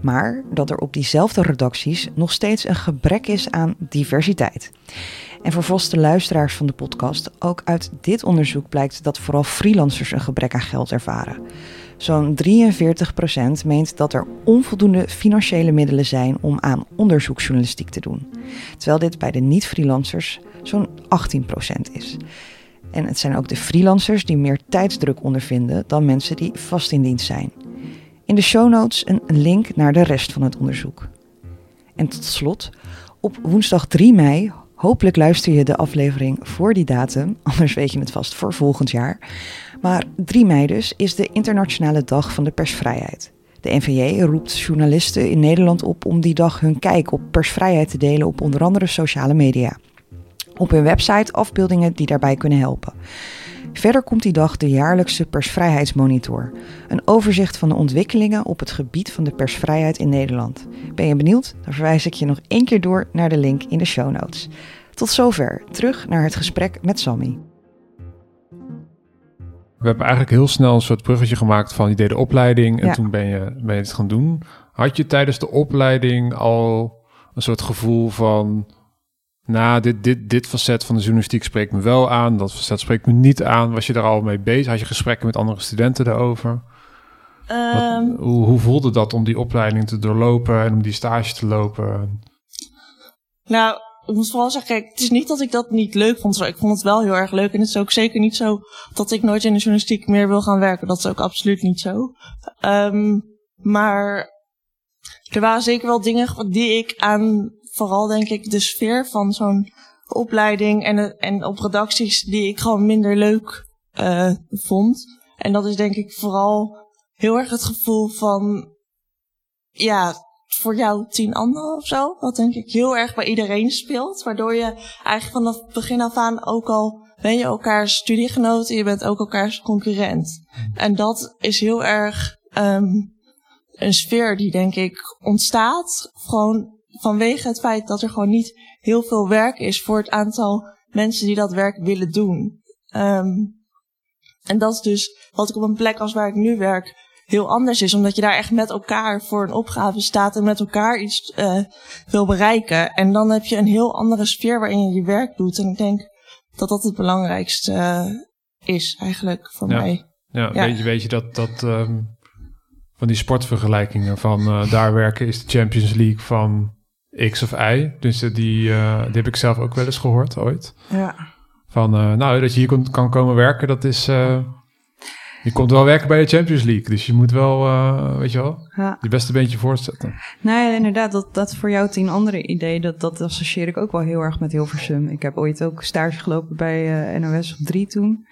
maar dat er op diezelfde redacties nog steeds een gebrek is aan diversiteit. En voor vaste luisteraars van de podcast, ook uit dit onderzoek blijkt dat vooral freelancers een gebrek aan geld ervaren. Zo'n 43% meent dat er onvoldoende financiële middelen zijn om aan onderzoeksjournalistiek te doen. Terwijl dit bij de niet-freelancers zo'n 18% is. En het zijn ook de freelancers die meer tijdsdruk ondervinden dan mensen die vast in dienst zijn. In de show notes een link naar de rest van het onderzoek. En tot slot, op woensdag 3 mei, hopelijk luister je de aflevering voor die datum, anders weet je het vast voor volgend jaar. Maar 3 mei dus is de Internationale Dag van de Persvrijheid. De NVJ roept journalisten in Nederland op om die dag hun kijk op persvrijheid te delen op onder andere sociale media. Op hun website afbeeldingen die daarbij kunnen helpen. Verder komt die dag de jaarlijkse persvrijheidsmonitor. Een overzicht van de ontwikkelingen op het gebied van de persvrijheid in Nederland. Ben je benieuwd? Dan verwijs ik je nog één keer door naar de link in de show notes. Tot zover, terug naar het gesprek met Sammy. We hebben eigenlijk heel snel een soort bruggetje gemaakt van je deed de opleiding en toen ben je, ben je het gaan doen. Had je tijdens de opleiding al een soort gevoel van nou, dit, dit, dit facet van de journalistiek spreekt me wel aan, dat facet spreekt me niet aan. Was je daar al mee bezig? Had je gesprekken met andere studenten daarover? Um, hoe, hoe voelde dat om die opleiding te doorlopen en om die stage te lopen? Nou, ik moet vooral zeggen, kijk, het is niet dat ik dat niet leuk vond. Ik vond het wel heel erg leuk. En het is ook zeker niet zo dat ik nooit in de journalistiek meer wil gaan werken. Dat is ook absoluut niet zo. Um, maar er waren zeker wel dingen die ik aan vooral denk ik de sfeer van zo'n opleiding en, en op redacties die ik gewoon minder leuk uh, vond. En dat is denk ik vooral heel erg het gevoel van, ja, voor jou tien anderen of zo. Wat denk ik heel erg bij iedereen speelt. Waardoor je eigenlijk vanaf begin af aan ook al ben je elkaars studiegenoot en je bent ook elkaars concurrent. En dat is heel erg um, een sfeer die denk ik ontstaat. Gewoon vanwege het feit dat er gewoon niet heel veel werk is voor het aantal mensen die dat werk willen doen. Um, en dat is dus wat ik op een plek als waar ik nu werk heel anders is. Omdat je daar echt met elkaar voor een opgave staat en met elkaar iets uh, wil bereiken. En dan heb je een heel andere sfeer waarin je je werk doet. En ik denk dat dat het belangrijkste uh, is eigenlijk voor ja. mij. Ja, ja. Weet, je, weet je dat, dat um, van die sportvergelijkingen van uh, daar werken is de Champions League van X of Y. Dus die, die heb ik zelf ook wel eens gehoord ooit. Ja. Van nou, dat je hier kon, kan komen werken, dat is je komt wel werken bij de Champions League, dus je moet wel, uh, weet je wel, ja. je beste beentje voorzetten. Nee, inderdaad, dat, dat voor jou tien andere idee, dat, dat associeer ik ook wel heel erg met Hilversum. Ik heb ooit ook stage gelopen bij uh, NOS op 3 toen.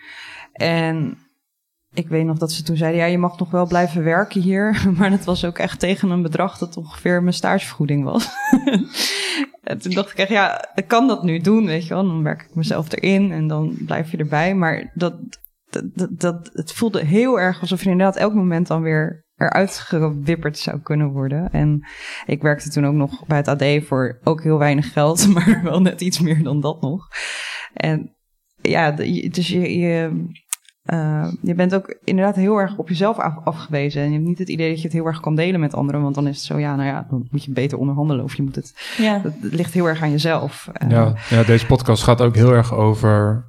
En ik weet nog dat ze toen zeiden, ja, je mag nog wel blijven werken hier. Maar dat was ook echt tegen een bedrag dat ongeveer mijn stagevergoeding was. en toen dacht ik echt, ja, ik kan dat nu doen, weet je wel. Dan werk ik mezelf erin en dan blijf je erbij. Maar dat, dat, dat, het voelde heel erg alsof je inderdaad elk moment dan weer eruit gewipperd zou kunnen worden. En ik werkte toen ook nog bij het AD voor ook heel weinig geld, maar wel net iets meer dan dat nog. En ja, dus je, je, uh, je bent ook inderdaad heel erg op jezelf af, afgewezen. En je hebt niet het idee dat je het heel erg kan delen met anderen. Want dan is het zo, ja, nou ja, dan moet je beter onderhandelen. Of je moet het. Ja. Het, ligt heel erg aan jezelf. Ja, ja, deze podcast gaat ook heel erg over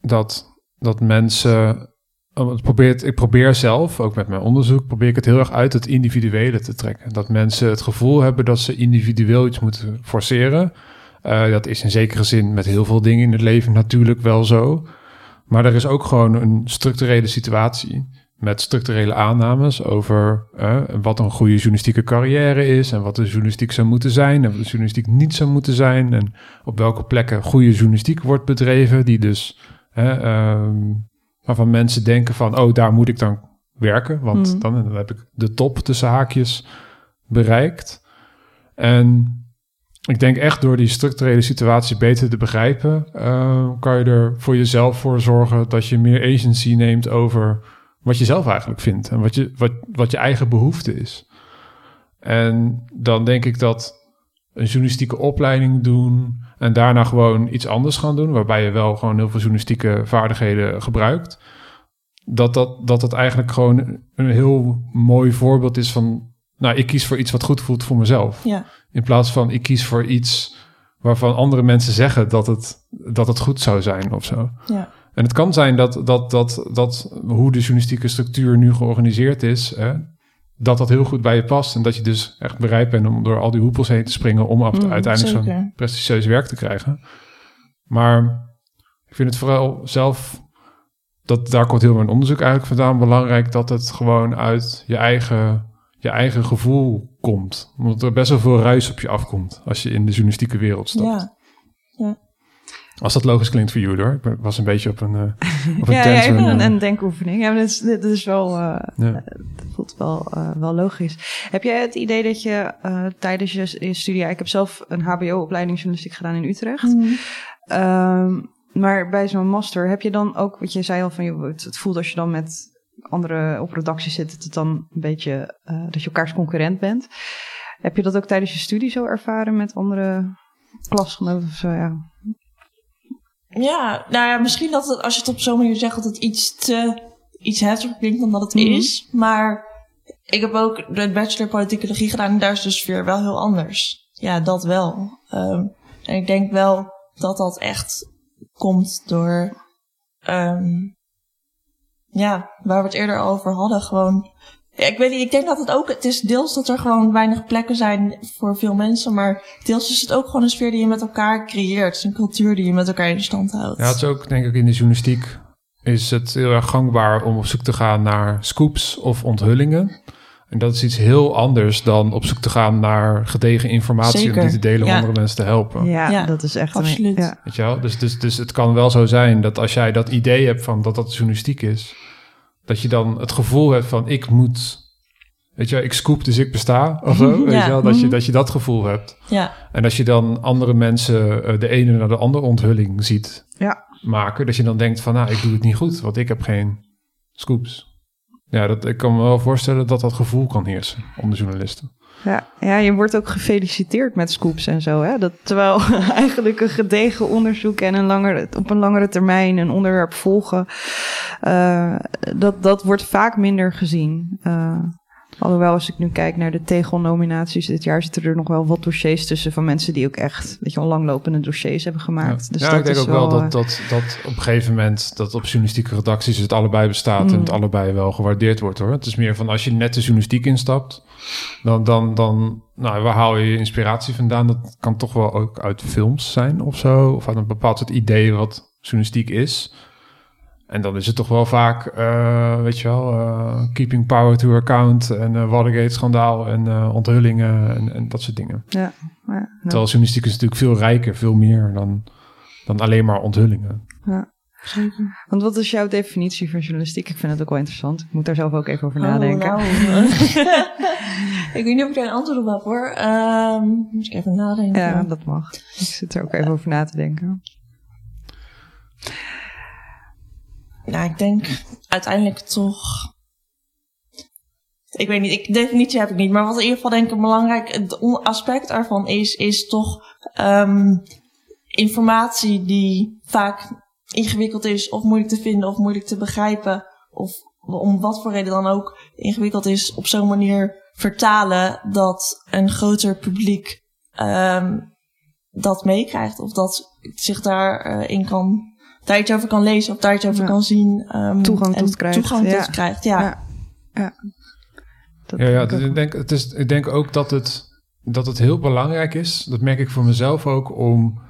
dat dat mensen. Oh, het probeert, ik probeer zelf, ook met mijn onderzoek, probeer ik het heel erg uit het individuele te trekken. Dat mensen het gevoel hebben dat ze individueel iets moeten forceren. Uh, dat is in zekere zin met heel veel dingen in het leven natuurlijk wel zo. Maar er is ook gewoon een structurele situatie met structurele aannames over uh, wat een goede journalistieke carrière is en wat de journalistiek zou moeten zijn en wat de journalistiek niet zou moeten zijn en op welke plekken goede journalistiek wordt bedreven, die dus um, waarvan mensen denken van, oh, daar moet ik dan werken, want mm. dan, dan, heb ik de top tussen haakjes bereikt. En ik denk echt door die structurele situatie beter te begrijpen, uh, kan je er voor jezelf voor zorgen dat je meer agency neemt over wat je zelf eigenlijk vindt en wat je, wat, wat je eigen behoefte is. En dan denk ik dat een journalistieke opleiding doen en daarna gewoon iets anders gaan doen, waarbij je wel gewoon heel veel journalistieke vaardigheden gebruikt. Dat dat, dat dat eigenlijk gewoon een heel mooi voorbeeld is van, nou, ik kies voor iets wat goed voelt voor mezelf. Ja. In plaats van ik kies voor iets waarvan andere mensen zeggen dat het, dat het goed zou zijn of zo. Ja. En het kan zijn dat, dat, dat, dat hoe de journalistieke structuur nu georganiseerd is, hè, dat dat heel goed bij je past. En dat je dus echt bereid bent om door al die hoepels heen te springen om mm, uiteindelijk zo'n prestigieus werk te krijgen. Maar ik vind het vooral zelf, dat, daar komt heel mijn onderzoek eigenlijk vandaan, belangrijk dat het gewoon uit je eigen, je eigen gevoel komt. Omdat er best wel veel ruis op je afkomt als je in de journalistieke wereld stapt. Ja, ja. Als dat logisch klinkt voor jullie hoor. Ik was een beetje op een, uh, op een ja, ja, even een, een denkoefening. Ja, dit is, dit is wel, uh, ja. dat voelt wel, uh, wel logisch. Heb jij het idee dat je tijdens je, je studie, ik heb zelf een HBO-opleiding journalistiek gedaan in Utrecht. Mm -hmm. um, maar bij zo'n master heb je dan ook, wat je zei al van, je, het voelt als je dan met anderen op redactie zit, dat het dan een beetje, dat je elkaars concurrent bent. Heb je dat ook tijdens je studie zo ervaren met andere klasgenoten of zo? Ja. Ja, nou ja, misschien dat het, als je het op zo'n manier zegt, dat het iets te iets heftiger klinkt dan dat het mm is. Maar ik heb ook de bachelor politicologie gedaan en daar is de sfeer wel heel anders. Ja, dat wel. Um, en ik denk wel dat dat echt komt door, um, ja, waar we het eerder over hadden, gewoon ik weet niet, ik denk dat het ook, het is deels dat er gewoon weinig plekken zijn voor veel mensen, maar deels is het ook gewoon een sfeer die je met elkaar creëert. Een cultuur die je met elkaar in stand houdt. Ja, het is ook, denk ik, in de journalistiek is het heel erg gangbaar om op zoek te gaan naar scoops of onthullingen. En dat is iets heel anders dan op zoek te gaan naar gedegen informatie Zeker. om die te delen om andere mensen te helpen. Ja, Ja, dat is echt absoluut. Een, ja. Weet je wel? Dus, dus, dus het kan wel zo zijn dat als jij dat idee hebt van dat dat journalistiek is, dat je dan het gevoel hebt van ik moet, weet je wel, ik scoop dus ik besta of zo. Weet Ja. je wel? Dat, je, Mhm. dat je dat gevoel hebt. Ja, En als je dan andere mensen eh, de ene naar de andere onthulling ziet Ja. maken, dat je dan denkt van nou ik doe het niet goed, want ik heb geen scoops. Ja, dat, ik kan me wel voorstellen dat dat gevoel kan heersen onder journalisten. Ja, ja, je wordt ook gefeliciteerd met scoops en zo. Hè? Dat, terwijl eigenlijk een gedegen onderzoek en een langere, op een langere termijn een onderwerp volgen, eh, dat, dat wordt vaak minder gezien. Eh, alhoewel, als ik nu kijk naar de tegelnominaties dit jaar, zitten er nog wel wat dossiers tussen van mensen die ook echt, weet je langlopende dossiers hebben gemaakt. Ja, Dus ja dat ik denk is ook wel dat, eh, dat, dat op een gegeven moment dat op journalistieke redacties het allebei bestaat en Mm. het allebei wel gewaardeerd wordt hoor. Het is meer van als je net de journalistiek instapt, dan, dan, dan nou, waar haal je je inspiratie vandaan? Dat kan toch wel ook uit films zijn of zo, of uit een bepaald soort idee wat journalistiek is. En dan is het toch wel vaak, eh, weet je wel, eh, keeping power to account en eh, Watergate-schandaal en eh, onthullingen en, en dat soort dingen. ja, ja, ja. Terwijl journalistiek is natuurlijk veel rijker, veel meer dan, dan alleen maar onthullingen. zeker. Want wat is jouw definitie van journalistiek? Ik vind het ook wel interessant. Ik moet daar zelf ook even over Oh, nadenken. nou. ik weet niet of ik daar een antwoord op heb hoor. Ehm, moet ik even nadenken. Ja, dat mag. Ik zit er ook even over na te denken. Nou, ik denk uiteindelijk toch. Ik weet niet, ik, definitie heb ik niet. Maar wat in ieder geval denk ik een belangrijk aspect daarvan is, is toch ehm, informatie die vaak ingewikkeld is of moeilijk te vinden of moeilijk te begrijpen. Of om wat voor reden dan ook ingewikkeld is, op zo'n manier vertalen dat een groter publiek ehm, dat meekrijgt. Of dat zich daarin in kan, daar iets over kan lezen of daar iets over Ja. kan zien. ehm, Toegang tot krijgt, Toegang ja. tot krijgt, ja. Ja. ja. Dat Ja, ja denk ik dus ik, denk, het is, ik denk ook dat het, dat het heel belangrijk is. Dat merk ik voor mezelf ook om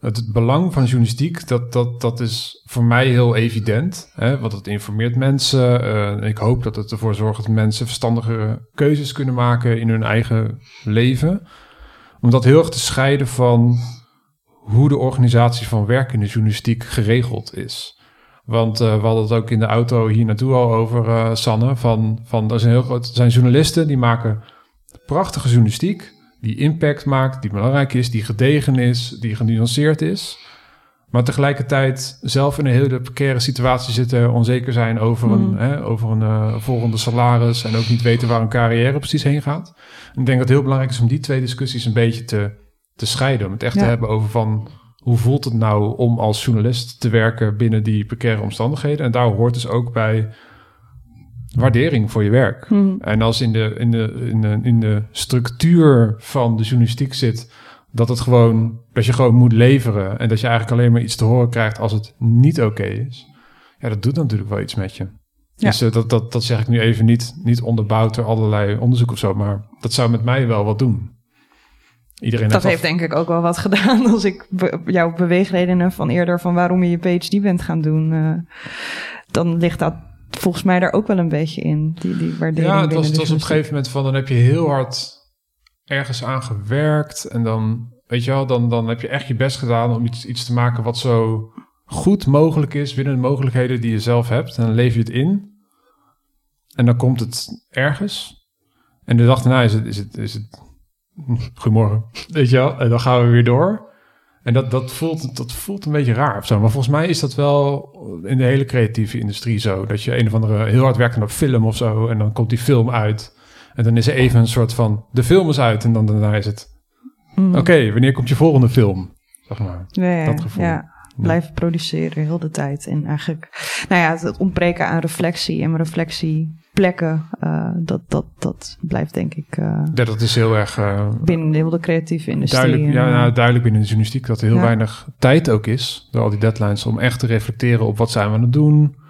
het, het belang van journalistiek. Dat, dat, dat is voor mij heel evident. Hè, want het informeert mensen. eh, ik hoop dat het ervoor zorgt dat mensen verstandigere keuzes kunnen maken in hun eigen leven. Om dat heel erg te scheiden van hoe de organisatie van werk in de journalistiek geregeld is. Want eh, we hadden het ook in de auto hier naartoe al over, eh, Sanne. Van, van er, zijn heel groot, er zijn journalisten die maken prachtige journalistiek. Die impact maakt, die belangrijk is, die gedegen is, die genuanceerd is. Maar tegelijkertijd zelf in een hele precaire situatie zitten, onzeker zijn over een, Mm. hè, over een eh, volgende salaris. En ook niet weten waar hun carrière precies heen gaat. En ik denk dat het heel belangrijk is om die twee discussies een beetje te, te scheiden. Om het echt Ja. te hebben over van hoe voelt het nou om als journalist te werken binnen die precaire omstandigheden. En daar hoort dus ook bij waardering voor je werk. Hm. En als in de, in, de, in, de, in de structuur van de journalistiek zit dat het gewoon dat je gewoon moet leveren en dat je eigenlijk alleen maar iets te horen krijgt als het niet oké is. Ja, dat doet natuurlijk wel iets met je. Ja. Dus eh, dat, dat, dat zeg ik nu even niet, niet onderbouwd door allerlei onderzoek of zo, maar dat zou met mij wel wat doen. Iedereen Dat af- heeft denk ik ook wel wat gedaan als ik be- jouw beweegredenen van eerder van waarom je je PhD bent gaan doen. eh, dan ligt dat volgens mij daar ook wel een beetje in. Die, die waardering Ja, het was, het was op een gegeven moment van dan heb je heel hard ergens aan gewerkt en dan, weet je wel, dan, dan heb je echt je best gedaan om iets, iets te maken wat zo goed mogelijk is binnen de mogelijkheden die je zelf hebt. En dan leef je het in en dan komt het ergens. En de dag daarna is het, is het, is het goedemorgen, weet je wel, en dan gaan we weer door. En dat, dat, voelt, dat voelt een beetje raar of zo. Maar volgens mij is dat wel in de hele creatieve industrie zo. Dat je een of andere heel hard werkt aan een film of zo. En dan komt die film uit. En dan is er even een soort van, de film is uit. En dan daarna is het, Mm. oké, wanneer komt je volgende film? Zeg maar. Ja, ja, dat gevoel. Ja, blijven produceren heel de tijd. En eigenlijk, nou ja, het, het ontbreken aan reflectie en reflectieplekken, eh, dat, dat, dat blijft denk ik eh, Ja, dat is heel erg uh, binnen heel de creatieve industrie. duidelijk, ja, nou, duidelijk binnen de journalistiek dat er heel Ja. weinig tijd ook is. Door al die deadlines om echt te reflecteren op wat zijn we aan het doen.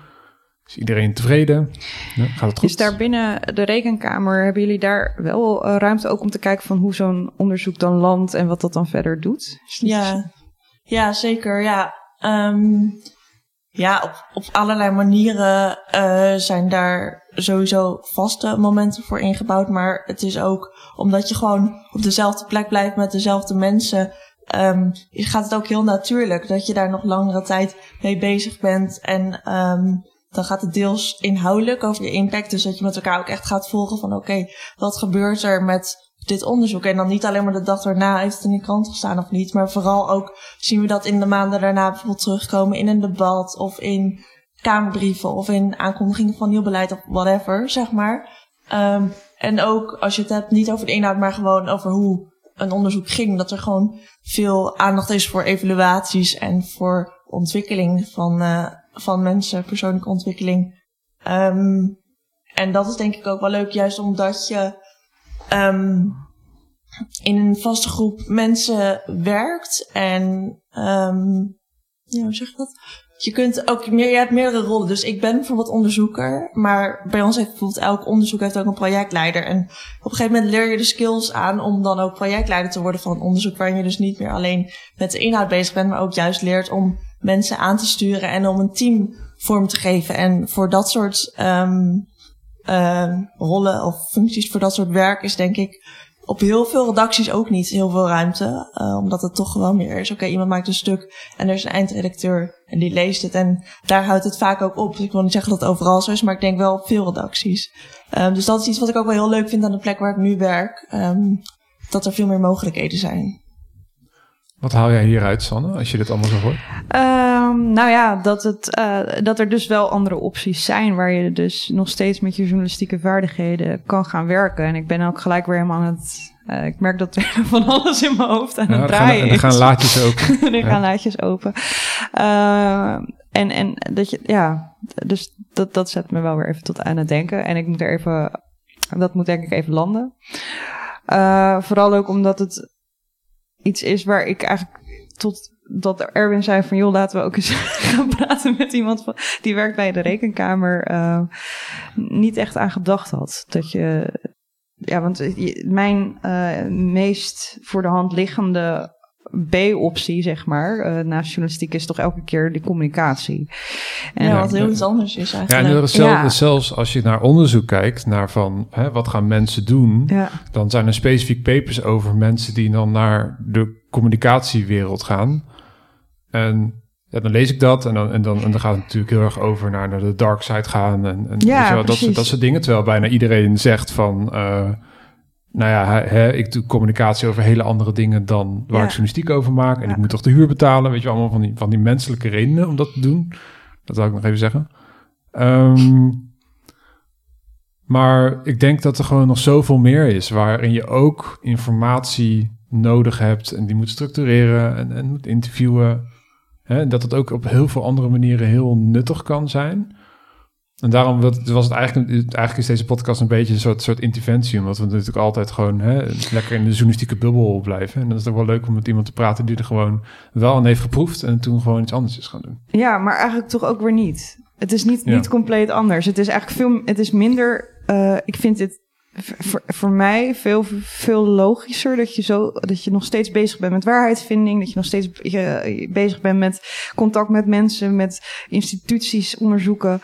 Is iedereen tevreden? Ja, gaat het goed? Is daar binnen de rekenkamer, hebben jullie daar wel eh, ruimte ook om te kijken van hoe zo'n onderzoek dan landt en wat dat dan verder doet? Ja, ja zeker. Ja. Ehm, Ja, op, allerlei manieren uh, zijn daar sowieso vaste momenten voor ingebouwd. Maar het is ook omdat je gewoon op dezelfde plek blijft met dezelfde mensen. Um, gaat het ook heel natuurlijk dat je daar nog langere tijd mee bezig bent. En um, dan gaat het deels inhoudelijk over je impact. Dus dat je met elkaar ook echt gaat volgen van oké, wat gebeurt er met dit onderzoek. En dan niet alleen maar de dag daarna heeft het in de krant gestaan of niet. Maar vooral ook zien we dat in de maanden daarna bijvoorbeeld terugkomen in een debat of in kamerbrieven of in aankondigingen van nieuw beleid of whatever, zeg maar. Um, en ook als je het hebt niet over de inhoud, maar gewoon over hoe een onderzoek ging. Dat er gewoon veel aandacht is voor evaluaties en voor ontwikkeling van, uh, van mensen, persoonlijke ontwikkeling. Um, en dat is denk ik ook wel leuk, juist omdat je um, in een vaste groep mensen werkt. En um, ja, hoe zeg je dat? Je kunt ook meer, je hebt meerdere rollen. Dus ik ben bijvoorbeeld onderzoeker, maar bij ons heeft bijvoorbeeld elk onderzoek heeft ook een projectleider. En op een gegeven moment leer je de skills aan om dan ook projectleider te worden van een onderzoek waarin je dus niet meer alleen met de inhoud bezig bent, maar ook juist leert om mensen aan te sturen en om een team vorm te geven. En voor dat soort um, uh, rollen of functies voor dat soort werk is denk ik op heel veel redacties ook niet heel veel ruimte. Uh, omdat het toch gewoon meer is. Oké, iemand maakt een stuk en er is een eindredacteur en die leest het. En daar houdt het vaak ook op. Dus ik wil niet zeggen dat het overal zo is, maar ik denk wel op veel redacties. Um, dus dat is iets wat ik ook wel heel leuk vind aan de plek waar ik nu werk. Um, dat er veel meer mogelijkheden zijn. Wat haal jij hieruit, Sanne, als je dit allemaal zo hoort? Um, nou ja, dat, het, uh, dat er dus wel andere opties zijn waar je dus nog steeds met je journalistieke vaardigheden kan gaan werken. En ik ben ook gelijk weer helemaal aan het. Uh, ik merk dat er van alles in mijn hoofd aan ja, het draaien gaan, is. Er gaan laadjes open. er ja. gaan laadjes open. Uh, en, en dat je, ja, dus dat, dat zet me wel weer even tot aan het denken. En ik moet er even, dat moet denk ik even landen. Uh, vooral ook omdat het iets is waar ik eigenlijk tot dat Erwin zei van joh, laten we ook eens gaan praten met iemand van, die werkt bij de rekenkamer, uh, niet echt aan gedacht had. Dat je, ja, want mijn uh, meest voor de hand liggende B-optie, zeg maar, uh, naast journalistiek is toch elke keer de communicatie. En ja, wat heel iets anders is eigenlijk. Ja, en zelfs, ja. zelfs als je naar onderzoek kijkt, naar van hè, wat gaan mensen doen, ja. dan zijn er specifiek papers over mensen die dan naar de communicatiewereld gaan. En ja, dan lees ik dat en dan, en, dan, en dan gaat het natuurlijk heel erg over naar, naar de dark side gaan. En, en ja, wel, dat, dat soort dingen. Terwijl bijna iedereen zegt van... Uh, nou ja, hè, ik doe communicatie over hele andere dingen dan waar ja. ik journalistiek over maak. En ja. ik moet toch de huur betalen. Weet je, allemaal van die, van die menselijke redenen om dat te doen. Dat zou ik nog even zeggen. Um, maar ik denk dat er gewoon nog zoveel meer is waarin je ook informatie nodig hebt en die moet structureren en, en moet interviewen. Hè, dat het ook op heel veel andere manieren heel nuttig kan zijn. En daarom was het eigenlijk, eigenlijk is deze podcast een beetje een soort, soort interventie, omdat we natuurlijk altijd gewoon hè, lekker in de journalistieke bubbel blijven. En dat is ook wel leuk om met iemand te praten die er gewoon wel aan heeft geproefd en toen gewoon iets anders is gaan doen. Ja, maar eigenlijk toch ook weer niet. Het is niet, ja. niet compleet anders. Het is eigenlijk veel, het is minder, uh, ik vind dit voor, voor mij veel, veel logischer dat je, zo, dat je nog steeds bezig bent met waarheidsvinding. Dat je nog steeds je, bezig bent met contact met mensen, met instituties onderzoeken.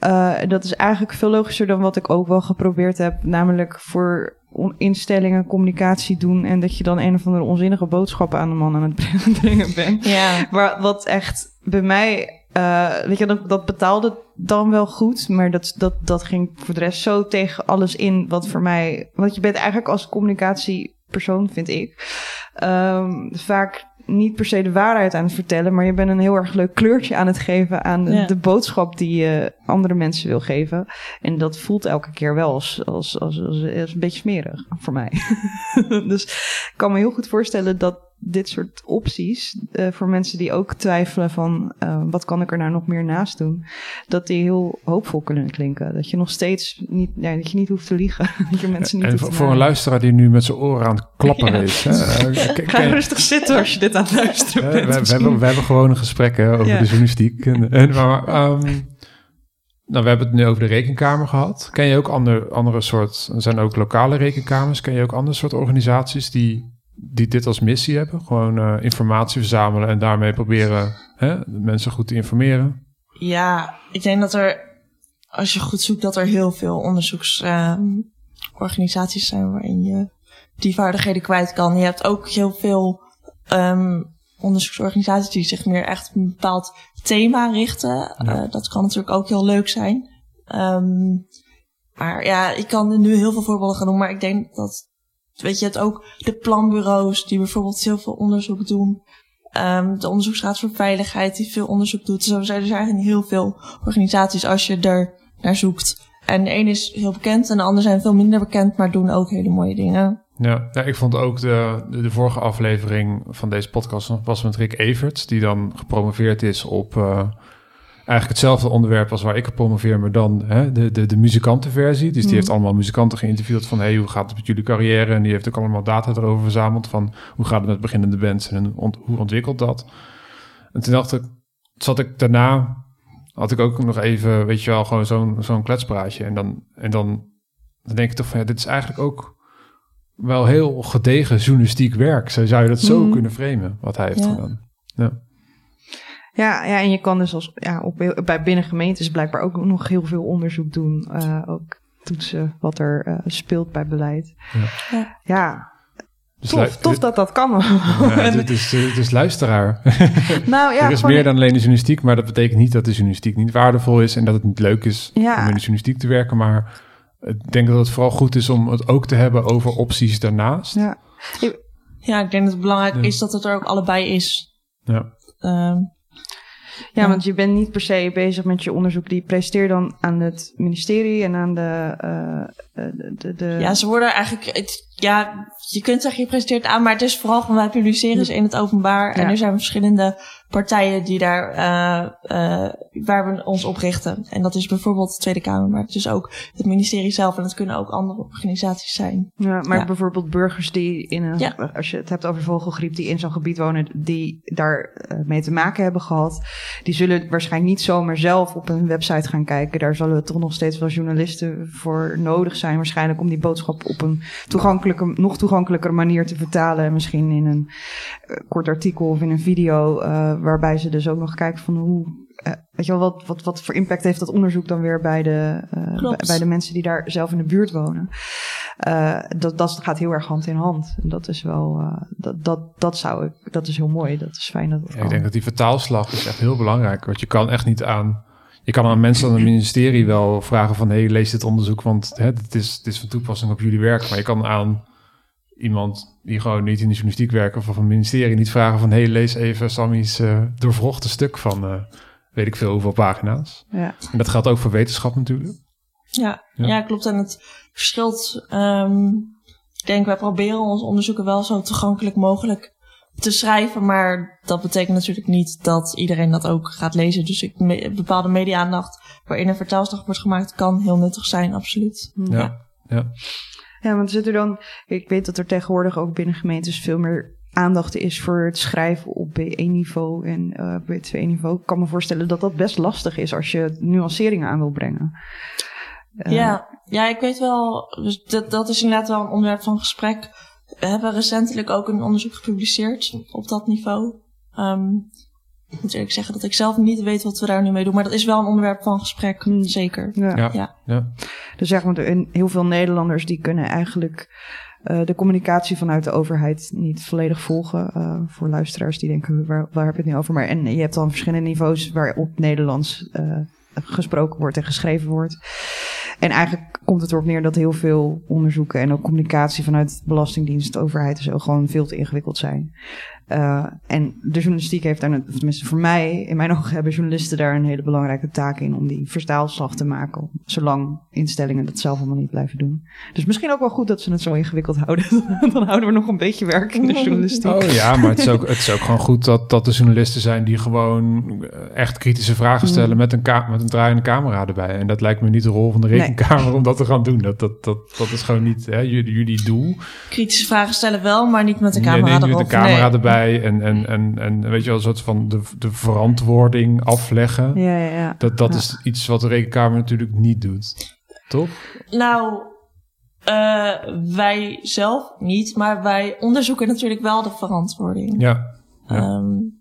Uh, dat is eigenlijk veel logischer dan wat ik ook wel geprobeerd heb. Namelijk voor instellingen communicatie doen en dat je dan een of andere onzinnige boodschappen aan de man aan het brengen bent. Ja. Maar wat echt bij mij uh, weet je, dat, dat betaalde dan wel goed, maar dat, dat, dat ging voor de rest zo tegen alles in wat voor mij. Want je bent eigenlijk als communicatiepersoon, vind ik, um, vaak niet per se de waarheid aan het vertellen, maar je bent een heel erg leuk kleurtje aan het geven aan de, ja. de boodschap die je andere mensen wil geven. En dat voelt elke keer wel als, als, als, als, als een beetje smerig voor mij. dus ik kan me heel goed voorstellen dat dit soort opties uh, voor mensen die ook twijfelen van uh, wat kan ik er nou nog meer naast doen, dat die heel hoopvol kunnen klinken. Dat je nog steeds niet, ja, dat je niet hoeft te liegen. dat je mensen niet en voor, voor een luisteraar die nu met zijn oren aan het klappen ja. is. Hè, Ga rustig zitten als je dit aan het luisteren bent. We, we, hebben, we hebben gewoon een gesprek hè, over ja. de journalistiek. En, en, maar, um, nou, we hebben het nu over de rekenkamer gehad. Ken je ook andere, andere soort, er zijn ook lokale rekenkamers. Ken je ook andere soort organisaties die die dit als missie hebben. Gewoon uh, informatie verzamelen en daarmee proberen hè, mensen goed te informeren. Ja, ik denk dat er, als je goed zoekt, dat er heel veel onderzoeksorganisaties zijn waarin je die vaardigheden kwijt kan. Je hebt ook heel veel um, onderzoeksorganisaties die zich meer echt op een bepaald thema richten. Uh, dat kan natuurlijk ook heel leuk zijn. Um, maar ja, ik kan nu heel veel voorbeelden gaan doen, maar ik denk dat, weet je, het ook de planbureaus die bijvoorbeeld heel veel onderzoek doen. Um, de Onderzoeksraad voor Veiligheid die veel onderzoek doet. Zo zijn er zijn heel veel organisaties als je er naar zoekt. En de een is heel bekend en de ander zijn veel minder bekend, maar doen ook hele mooie dingen. Ja, ik vond ook de, de, vorige aflevering van deze podcast was met Rick Everts, die dan gepromoveerd is op uh, eigenlijk hetzelfde onderwerp als waar ik op promoveer, maar dan hè, de, de, de muzikantenversie. Dus die mhm. heeft allemaal muzikanten geïnterviewd van hey, hoe gaat het met jullie carrière? En die heeft ook allemaal data erover verzameld van hoe gaat het met beginnende bands en hoe ontwikkelt dat? En toen dacht ik, zat ik daarna, had ik ook nog even, weet je wel, gewoon zo'n zo'n kletspraatje. En dan, en dan, dan denk ik toch van ja, dit is eigenlijk ook wel heel gedegen journalistiek werk. Zo zou je dat zo mhm. kunnen framen, wat hij heeft gedaan. Ja. Ja, ja, en je kan dus als, ja, op, bij binnen gemeentes blijkbaar ook nog heel veel onderzoek doen. Uh, ook toetsen wat er uh, speelt bij beleid. Ja. ja. Dus tof, tof dat dat kan. Ja, het, is, het is luisteraar. Nou, ja, er is meer dan alleen de journalistiek, maar dat betekent niet dat de journalistiek niet waardevol is en dat het niet leuk is om in de journalistiek te werken. Maar ik denk dat het vooral goed is om het ook te hebben over opties daarnaast. Ja, ja ik denk dat het belangrijk is dat het er ook allebei is. Ja. Um, ja, want je bent niet per se bezig met je onderzoek. Die presenteer dan aan het ministerie en aan de, uh, de, de, Ja, ze worden eigenlijk... ja, je kunt zeggen je presenteert aan, maar het is vooral van wij publiceren ze in het openbaar. En er zijn verschillende partijen die daar, uh, uh, waar we ons op richten. En dat is bijvoorbeeld de Tweede Kamer, maar het is ook het ministerie zelf. En het kunnen ook andere organisaties zijn. Ja, maar bijvoorbeeld burgers die in een, ja. als je het hebt over vogelgriep, die in zo'n gebied wonen, die daar uh, mee te maken hebben gehad, die zullen waarschijnlijk niet zomaar zelf op een website gaan kijken. Daar zullen toch nog steeds wel journalisten voor nodig zijn, waarschijnlijk om die boodschap op een toegankelijke, nog toegankelijkere manier te vertalen. Misschien in een kort artikel of in een video waarbij ze dus ook nog kijken van hoe. Uh, weet je wel, wat, wat, wat voor impact heeft dat onderzoek dan weer bij de, uh, bij, de mensen die daar zelf in de buurt wonen? Uh, dat, dat gaat heel erg hand in hand. En dat is wel, dat, dat, dat zou ik, dat is heel mooi. Dat is fijn dat ja, Ik denk dat die vertaalslag is echt heel belangrijk. Want je kan echt niet aan, je kan aan mensen aan het ministerie wel vragen van, hey, lees dit onderzoek, want hè, het, is, het is van toepassing op jullie werk. Maar je kan aan iemand die gewoon niet in de journalistiek werkt of van een ministerie niet vragen van hey, lees even Sammy's uh, doorvrochte stuk van uh, weet ik veel hoeveel pagina's. Ja. En dat geldt ook voor wetenschap natuurlijk. Ja, ja. klopt. En het verschilt. Um, ik denk, wij proberen ons onderzoeken wel zo toegankelijk mogelijk te schrijven, maar dat betekent natuurlijk niet dat iedereen dat ook gaat lezen. Dus ik, me, bepaalde media-aandacht waarin een vertaalslag wordt gemaakt, kan heel nuttig zijn, absoluut. ja. ja. Ja, want zit er dan, ik weet dat er tegenwoordig ook binnen gemeentes veel meer aandacht is voor het schrijven op B1-niveau en uh, B2-niveau. Ik kan me voorstellen dat dat best lastig is als je nuanceringen aan wil brengen. Uh, ja, ja, ik weet wel, dus dat, dat is inderdaad wel een onderwerp van gesprek. We hebben recentelijk ook een onderzoek gepubliceerd op dat niveau. Um, moet eerlijk zeggen dat ik zelf niet weet wat we daar nu mee doen. Maar dat is wel een onderwerp van gesprek, hmm. zeker. Ja. ja. ja. Dus zeg maar, heel veel Nederlanders die kunnen eigenlijk uh, de communicatie vanuit de overheid niet volledig volgen. Uh, voor luisteraars die denken, waar, waar heb je het nu over? Maar en je hebt dan verschillende niveaus waarop Nederlands uh, gesproken wordt en geschreven wordt. En eigenlijk komt het erop neer dat heel veel onderzoeken en ook communicatie vanuit Belastingdienst, overheid en zo gewoon veel te ingewikkeld zijn. Uh, en de journalistiek heeft daar, tenminste voor mij, in mijn ogen hebben journalisten daar een hele belangrijke taak in om die vertaalslag te maken. Zolang instellingen dat zelf allemaal niet blijven doen. Dus misschien ook wel goed dat ze het zo ingewikkeld houden. Dan houden we nog een beetje werk in de journalistiek. Oh ja, maar het is ook, het is ook gewoon goed dat, dat de journalisten zijn die gewoon echt kritische vragen stellen mm. met, een met een draaiende camera erbij. En dat lijkt me niet de rol van de rekenkamer om dat te gaan doen. Dat, dat, dat, dat is gewoon niet hè, jullie, jullie doel. Kritische vragen stellen wel, maar niet met de camera nee, niet met de camera erbij. En, en, en, en weet je wel, een soort van de, de verantwoording afleggen. Ja, ja, ja. Dat, dat is iets wat de rekenkamer natuurlijk niet doet. Toch? Nou, uh, wij zelf niet, maar wij onderzoeken natuurlijk wel de verantwoording. Ja. ja. Um,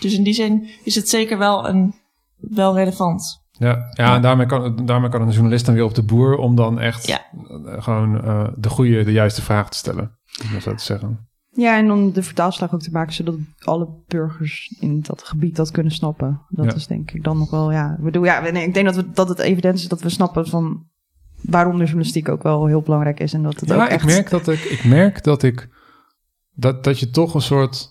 dus in die zin is het zeker wel een wel relevant. Ja, ja, en daarmee kan, daarmee kan een journalist dan weer op de boer om dan echt Ja. eh, gewoon eh, de goede, de juiste vraag te stellen. Om dat zo te zeggen. Ja, en om de vertaalslag ook te maken zodat alle burgers in dat gebied dat kunnen snappen. Dat Ja. is denk ik dan nog wel, ja. Ik bedoel, ja, nee, ik denk dat, we, dat het evident is dat we snappen van waarom de journalistiek ook wel heel belangrijk is. En dat het ook Ja, echt... ik merk dat ik, ik merk dat ik, dat, dat je toch een soort,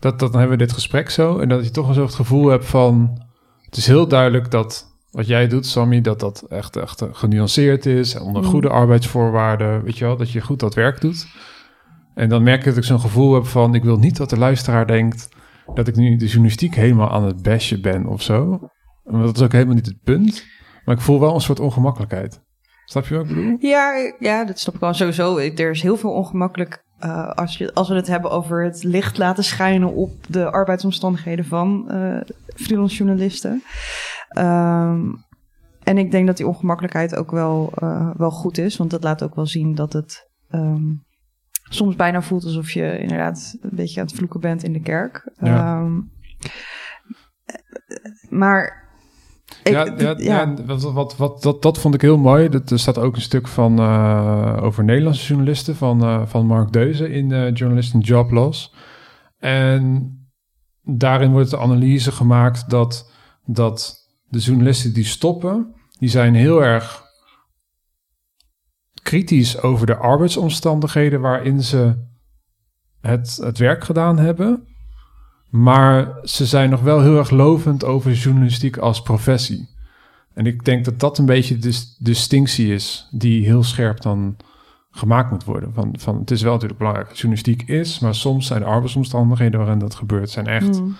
dat, dat dan hebben we dit gesprek zo, en dat je toch een soort gevoel hebt van, het is heel duidelijk dat wat jij doet, Sammy, dat dat echt, echt genuanceerd is, en onder Mm. goede arbeidsvoorwaarden, weet je wel, dat je goed dat werk doet. En dan merk ik dat ik zo'n gevoel heb van, ik wil niet dat de luisteraar denkt dat ik nu de journalistiek helemaal aan het bashen ben of zo. Dat is ook helemaal niet het punt. Maar ik voel wel een soort ongemakkelijkheid. Snap je wat ik bedoel? Ja, ja, dat snap ik wel sowieso. Er is heel veel ongemakkelijk eh, als, je, als we het hebben over het licht laten schijnen op de arbeidsomstandigheden van eh freelance journalisten. Ehm, en ik denk dat die ongemakkelijkheid ook wel, eh, wel goed is, want dat laat ook wel zien dat het ehm, soms bijna voelt alsof je inderdaad een beetje aan het vloeken bent in de kerk. Ja. Ehm, maar. ik- ja, ja, ja. wat, wat, wat, dat, dat vond ik heel mooi. Dat, er staat ook een stuk van, eh, over Nederlandse journalisten van, eh, van Mark Deuze in eh Journalist in Job Loss. En daarin wordt de analyse gemaakt dat, dat de journalisten die stoppen, die zijn heel erg kritisch over de arbeidsomstandigheden waarin ze het, het werk gedaan hebben. Maar ze zijn nog wel heel erg lovend over journalistiek als professie. En ik denk dat dat een beetje de dis- distinctie is die heel scherp dan gemaakt moet worden. Van, van, het is wel natuurlijk belangrijk dat journalistiek is, maar soms zijn de arbeidsomstandigheden waarin dat gebeurt, zijn echt Mm,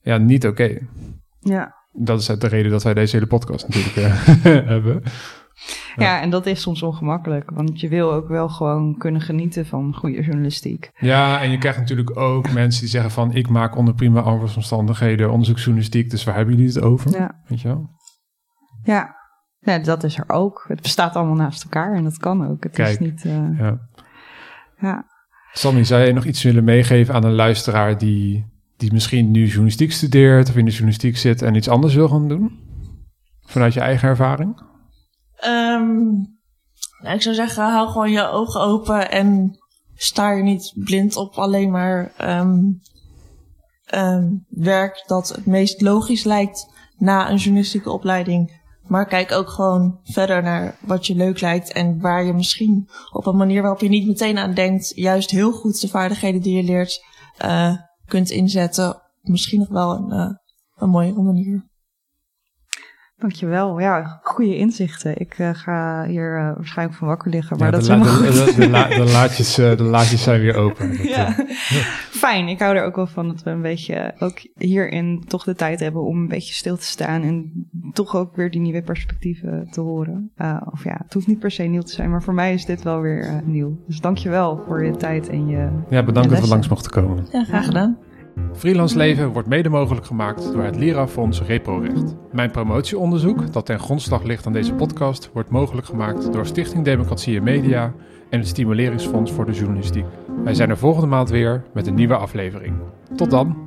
ja, niet oké. ja. Dat is de reden dat wij deze hele podcast natuurlijk eh, hebben. Ja. Ja. en dat is soms ongemakkelijk. Want je wil ook wel gewoon kunnen genieten van goede journalistiek. Ja, en je krijgt natuurlijk ook mensen die zeggen van... ik maak onder prima arbeidsomstandigheden onderzoeksjournalistiek... dus waar hebben jullie het over? Ja, Weet je wel? ja. ja dat is er ook. Het bestaat allemaal naast elkaar en dat kan ook. Het Kijk. is niet... eh, Ja. ja. Sammy, zou je nog iets willen meegeven aan een luisteraar... die, die misschien nu journalistiek studeert... of in de journalistiek zit en iets anders wil gaan doen? Vanuit je eigen ervaring? Nou, ik zou zeggen, hou gewoon je ogen open en sta er niet blind op alleen maar ehm, werk dat het meest logisch lijkt na een journalistieke opleiding. Maar kijk ook gewoon verder naar wat je leuk lijkt en waar je misschien op een manier waarop je niet meteen aan denkt, juist heel goed de vaardigheden die je leert eh, kunt inzetten. Misschien nog wel een, eh, een mooiere manier. Dankjewel. Ja, goede inzichten. Ik eh, ga hier eh, waarschijnlijk van wakker liggen. Maar Ja, dat de, is helemaal de, goed. de, de, la- de laadjes, eh, de laadjes zijn weer open. Dat, Ja. Fijn. Ik hou er ook wel van dat we een beetje ook hierin toch de tijd hebben om een beetje stil te staan. En toch ook weer die nieuwe perspectieven te horen. Uh, of ja, het hoeft niet per se nieuw te zijn, maar voor mij is dit wel weer uh, nieuw. Dus dankjewel voor je tijd en je. ja, bedankt dat we langs mochten komen. Ja, graag gedaan. Freelance Leven wordt mede mogelijk gemaakt door het Lira-fonds ReproRecht. Mijn promotieonderzoek, dat ten grondslag ligt aan deze podcast, wordt mogelijk gemaakt door Stichting Democratie en Media en het Stimuleringsfonds voor de Journalistiek. Wij zijn er volgende maand weer met een nieuwe aflevering. Tot dan!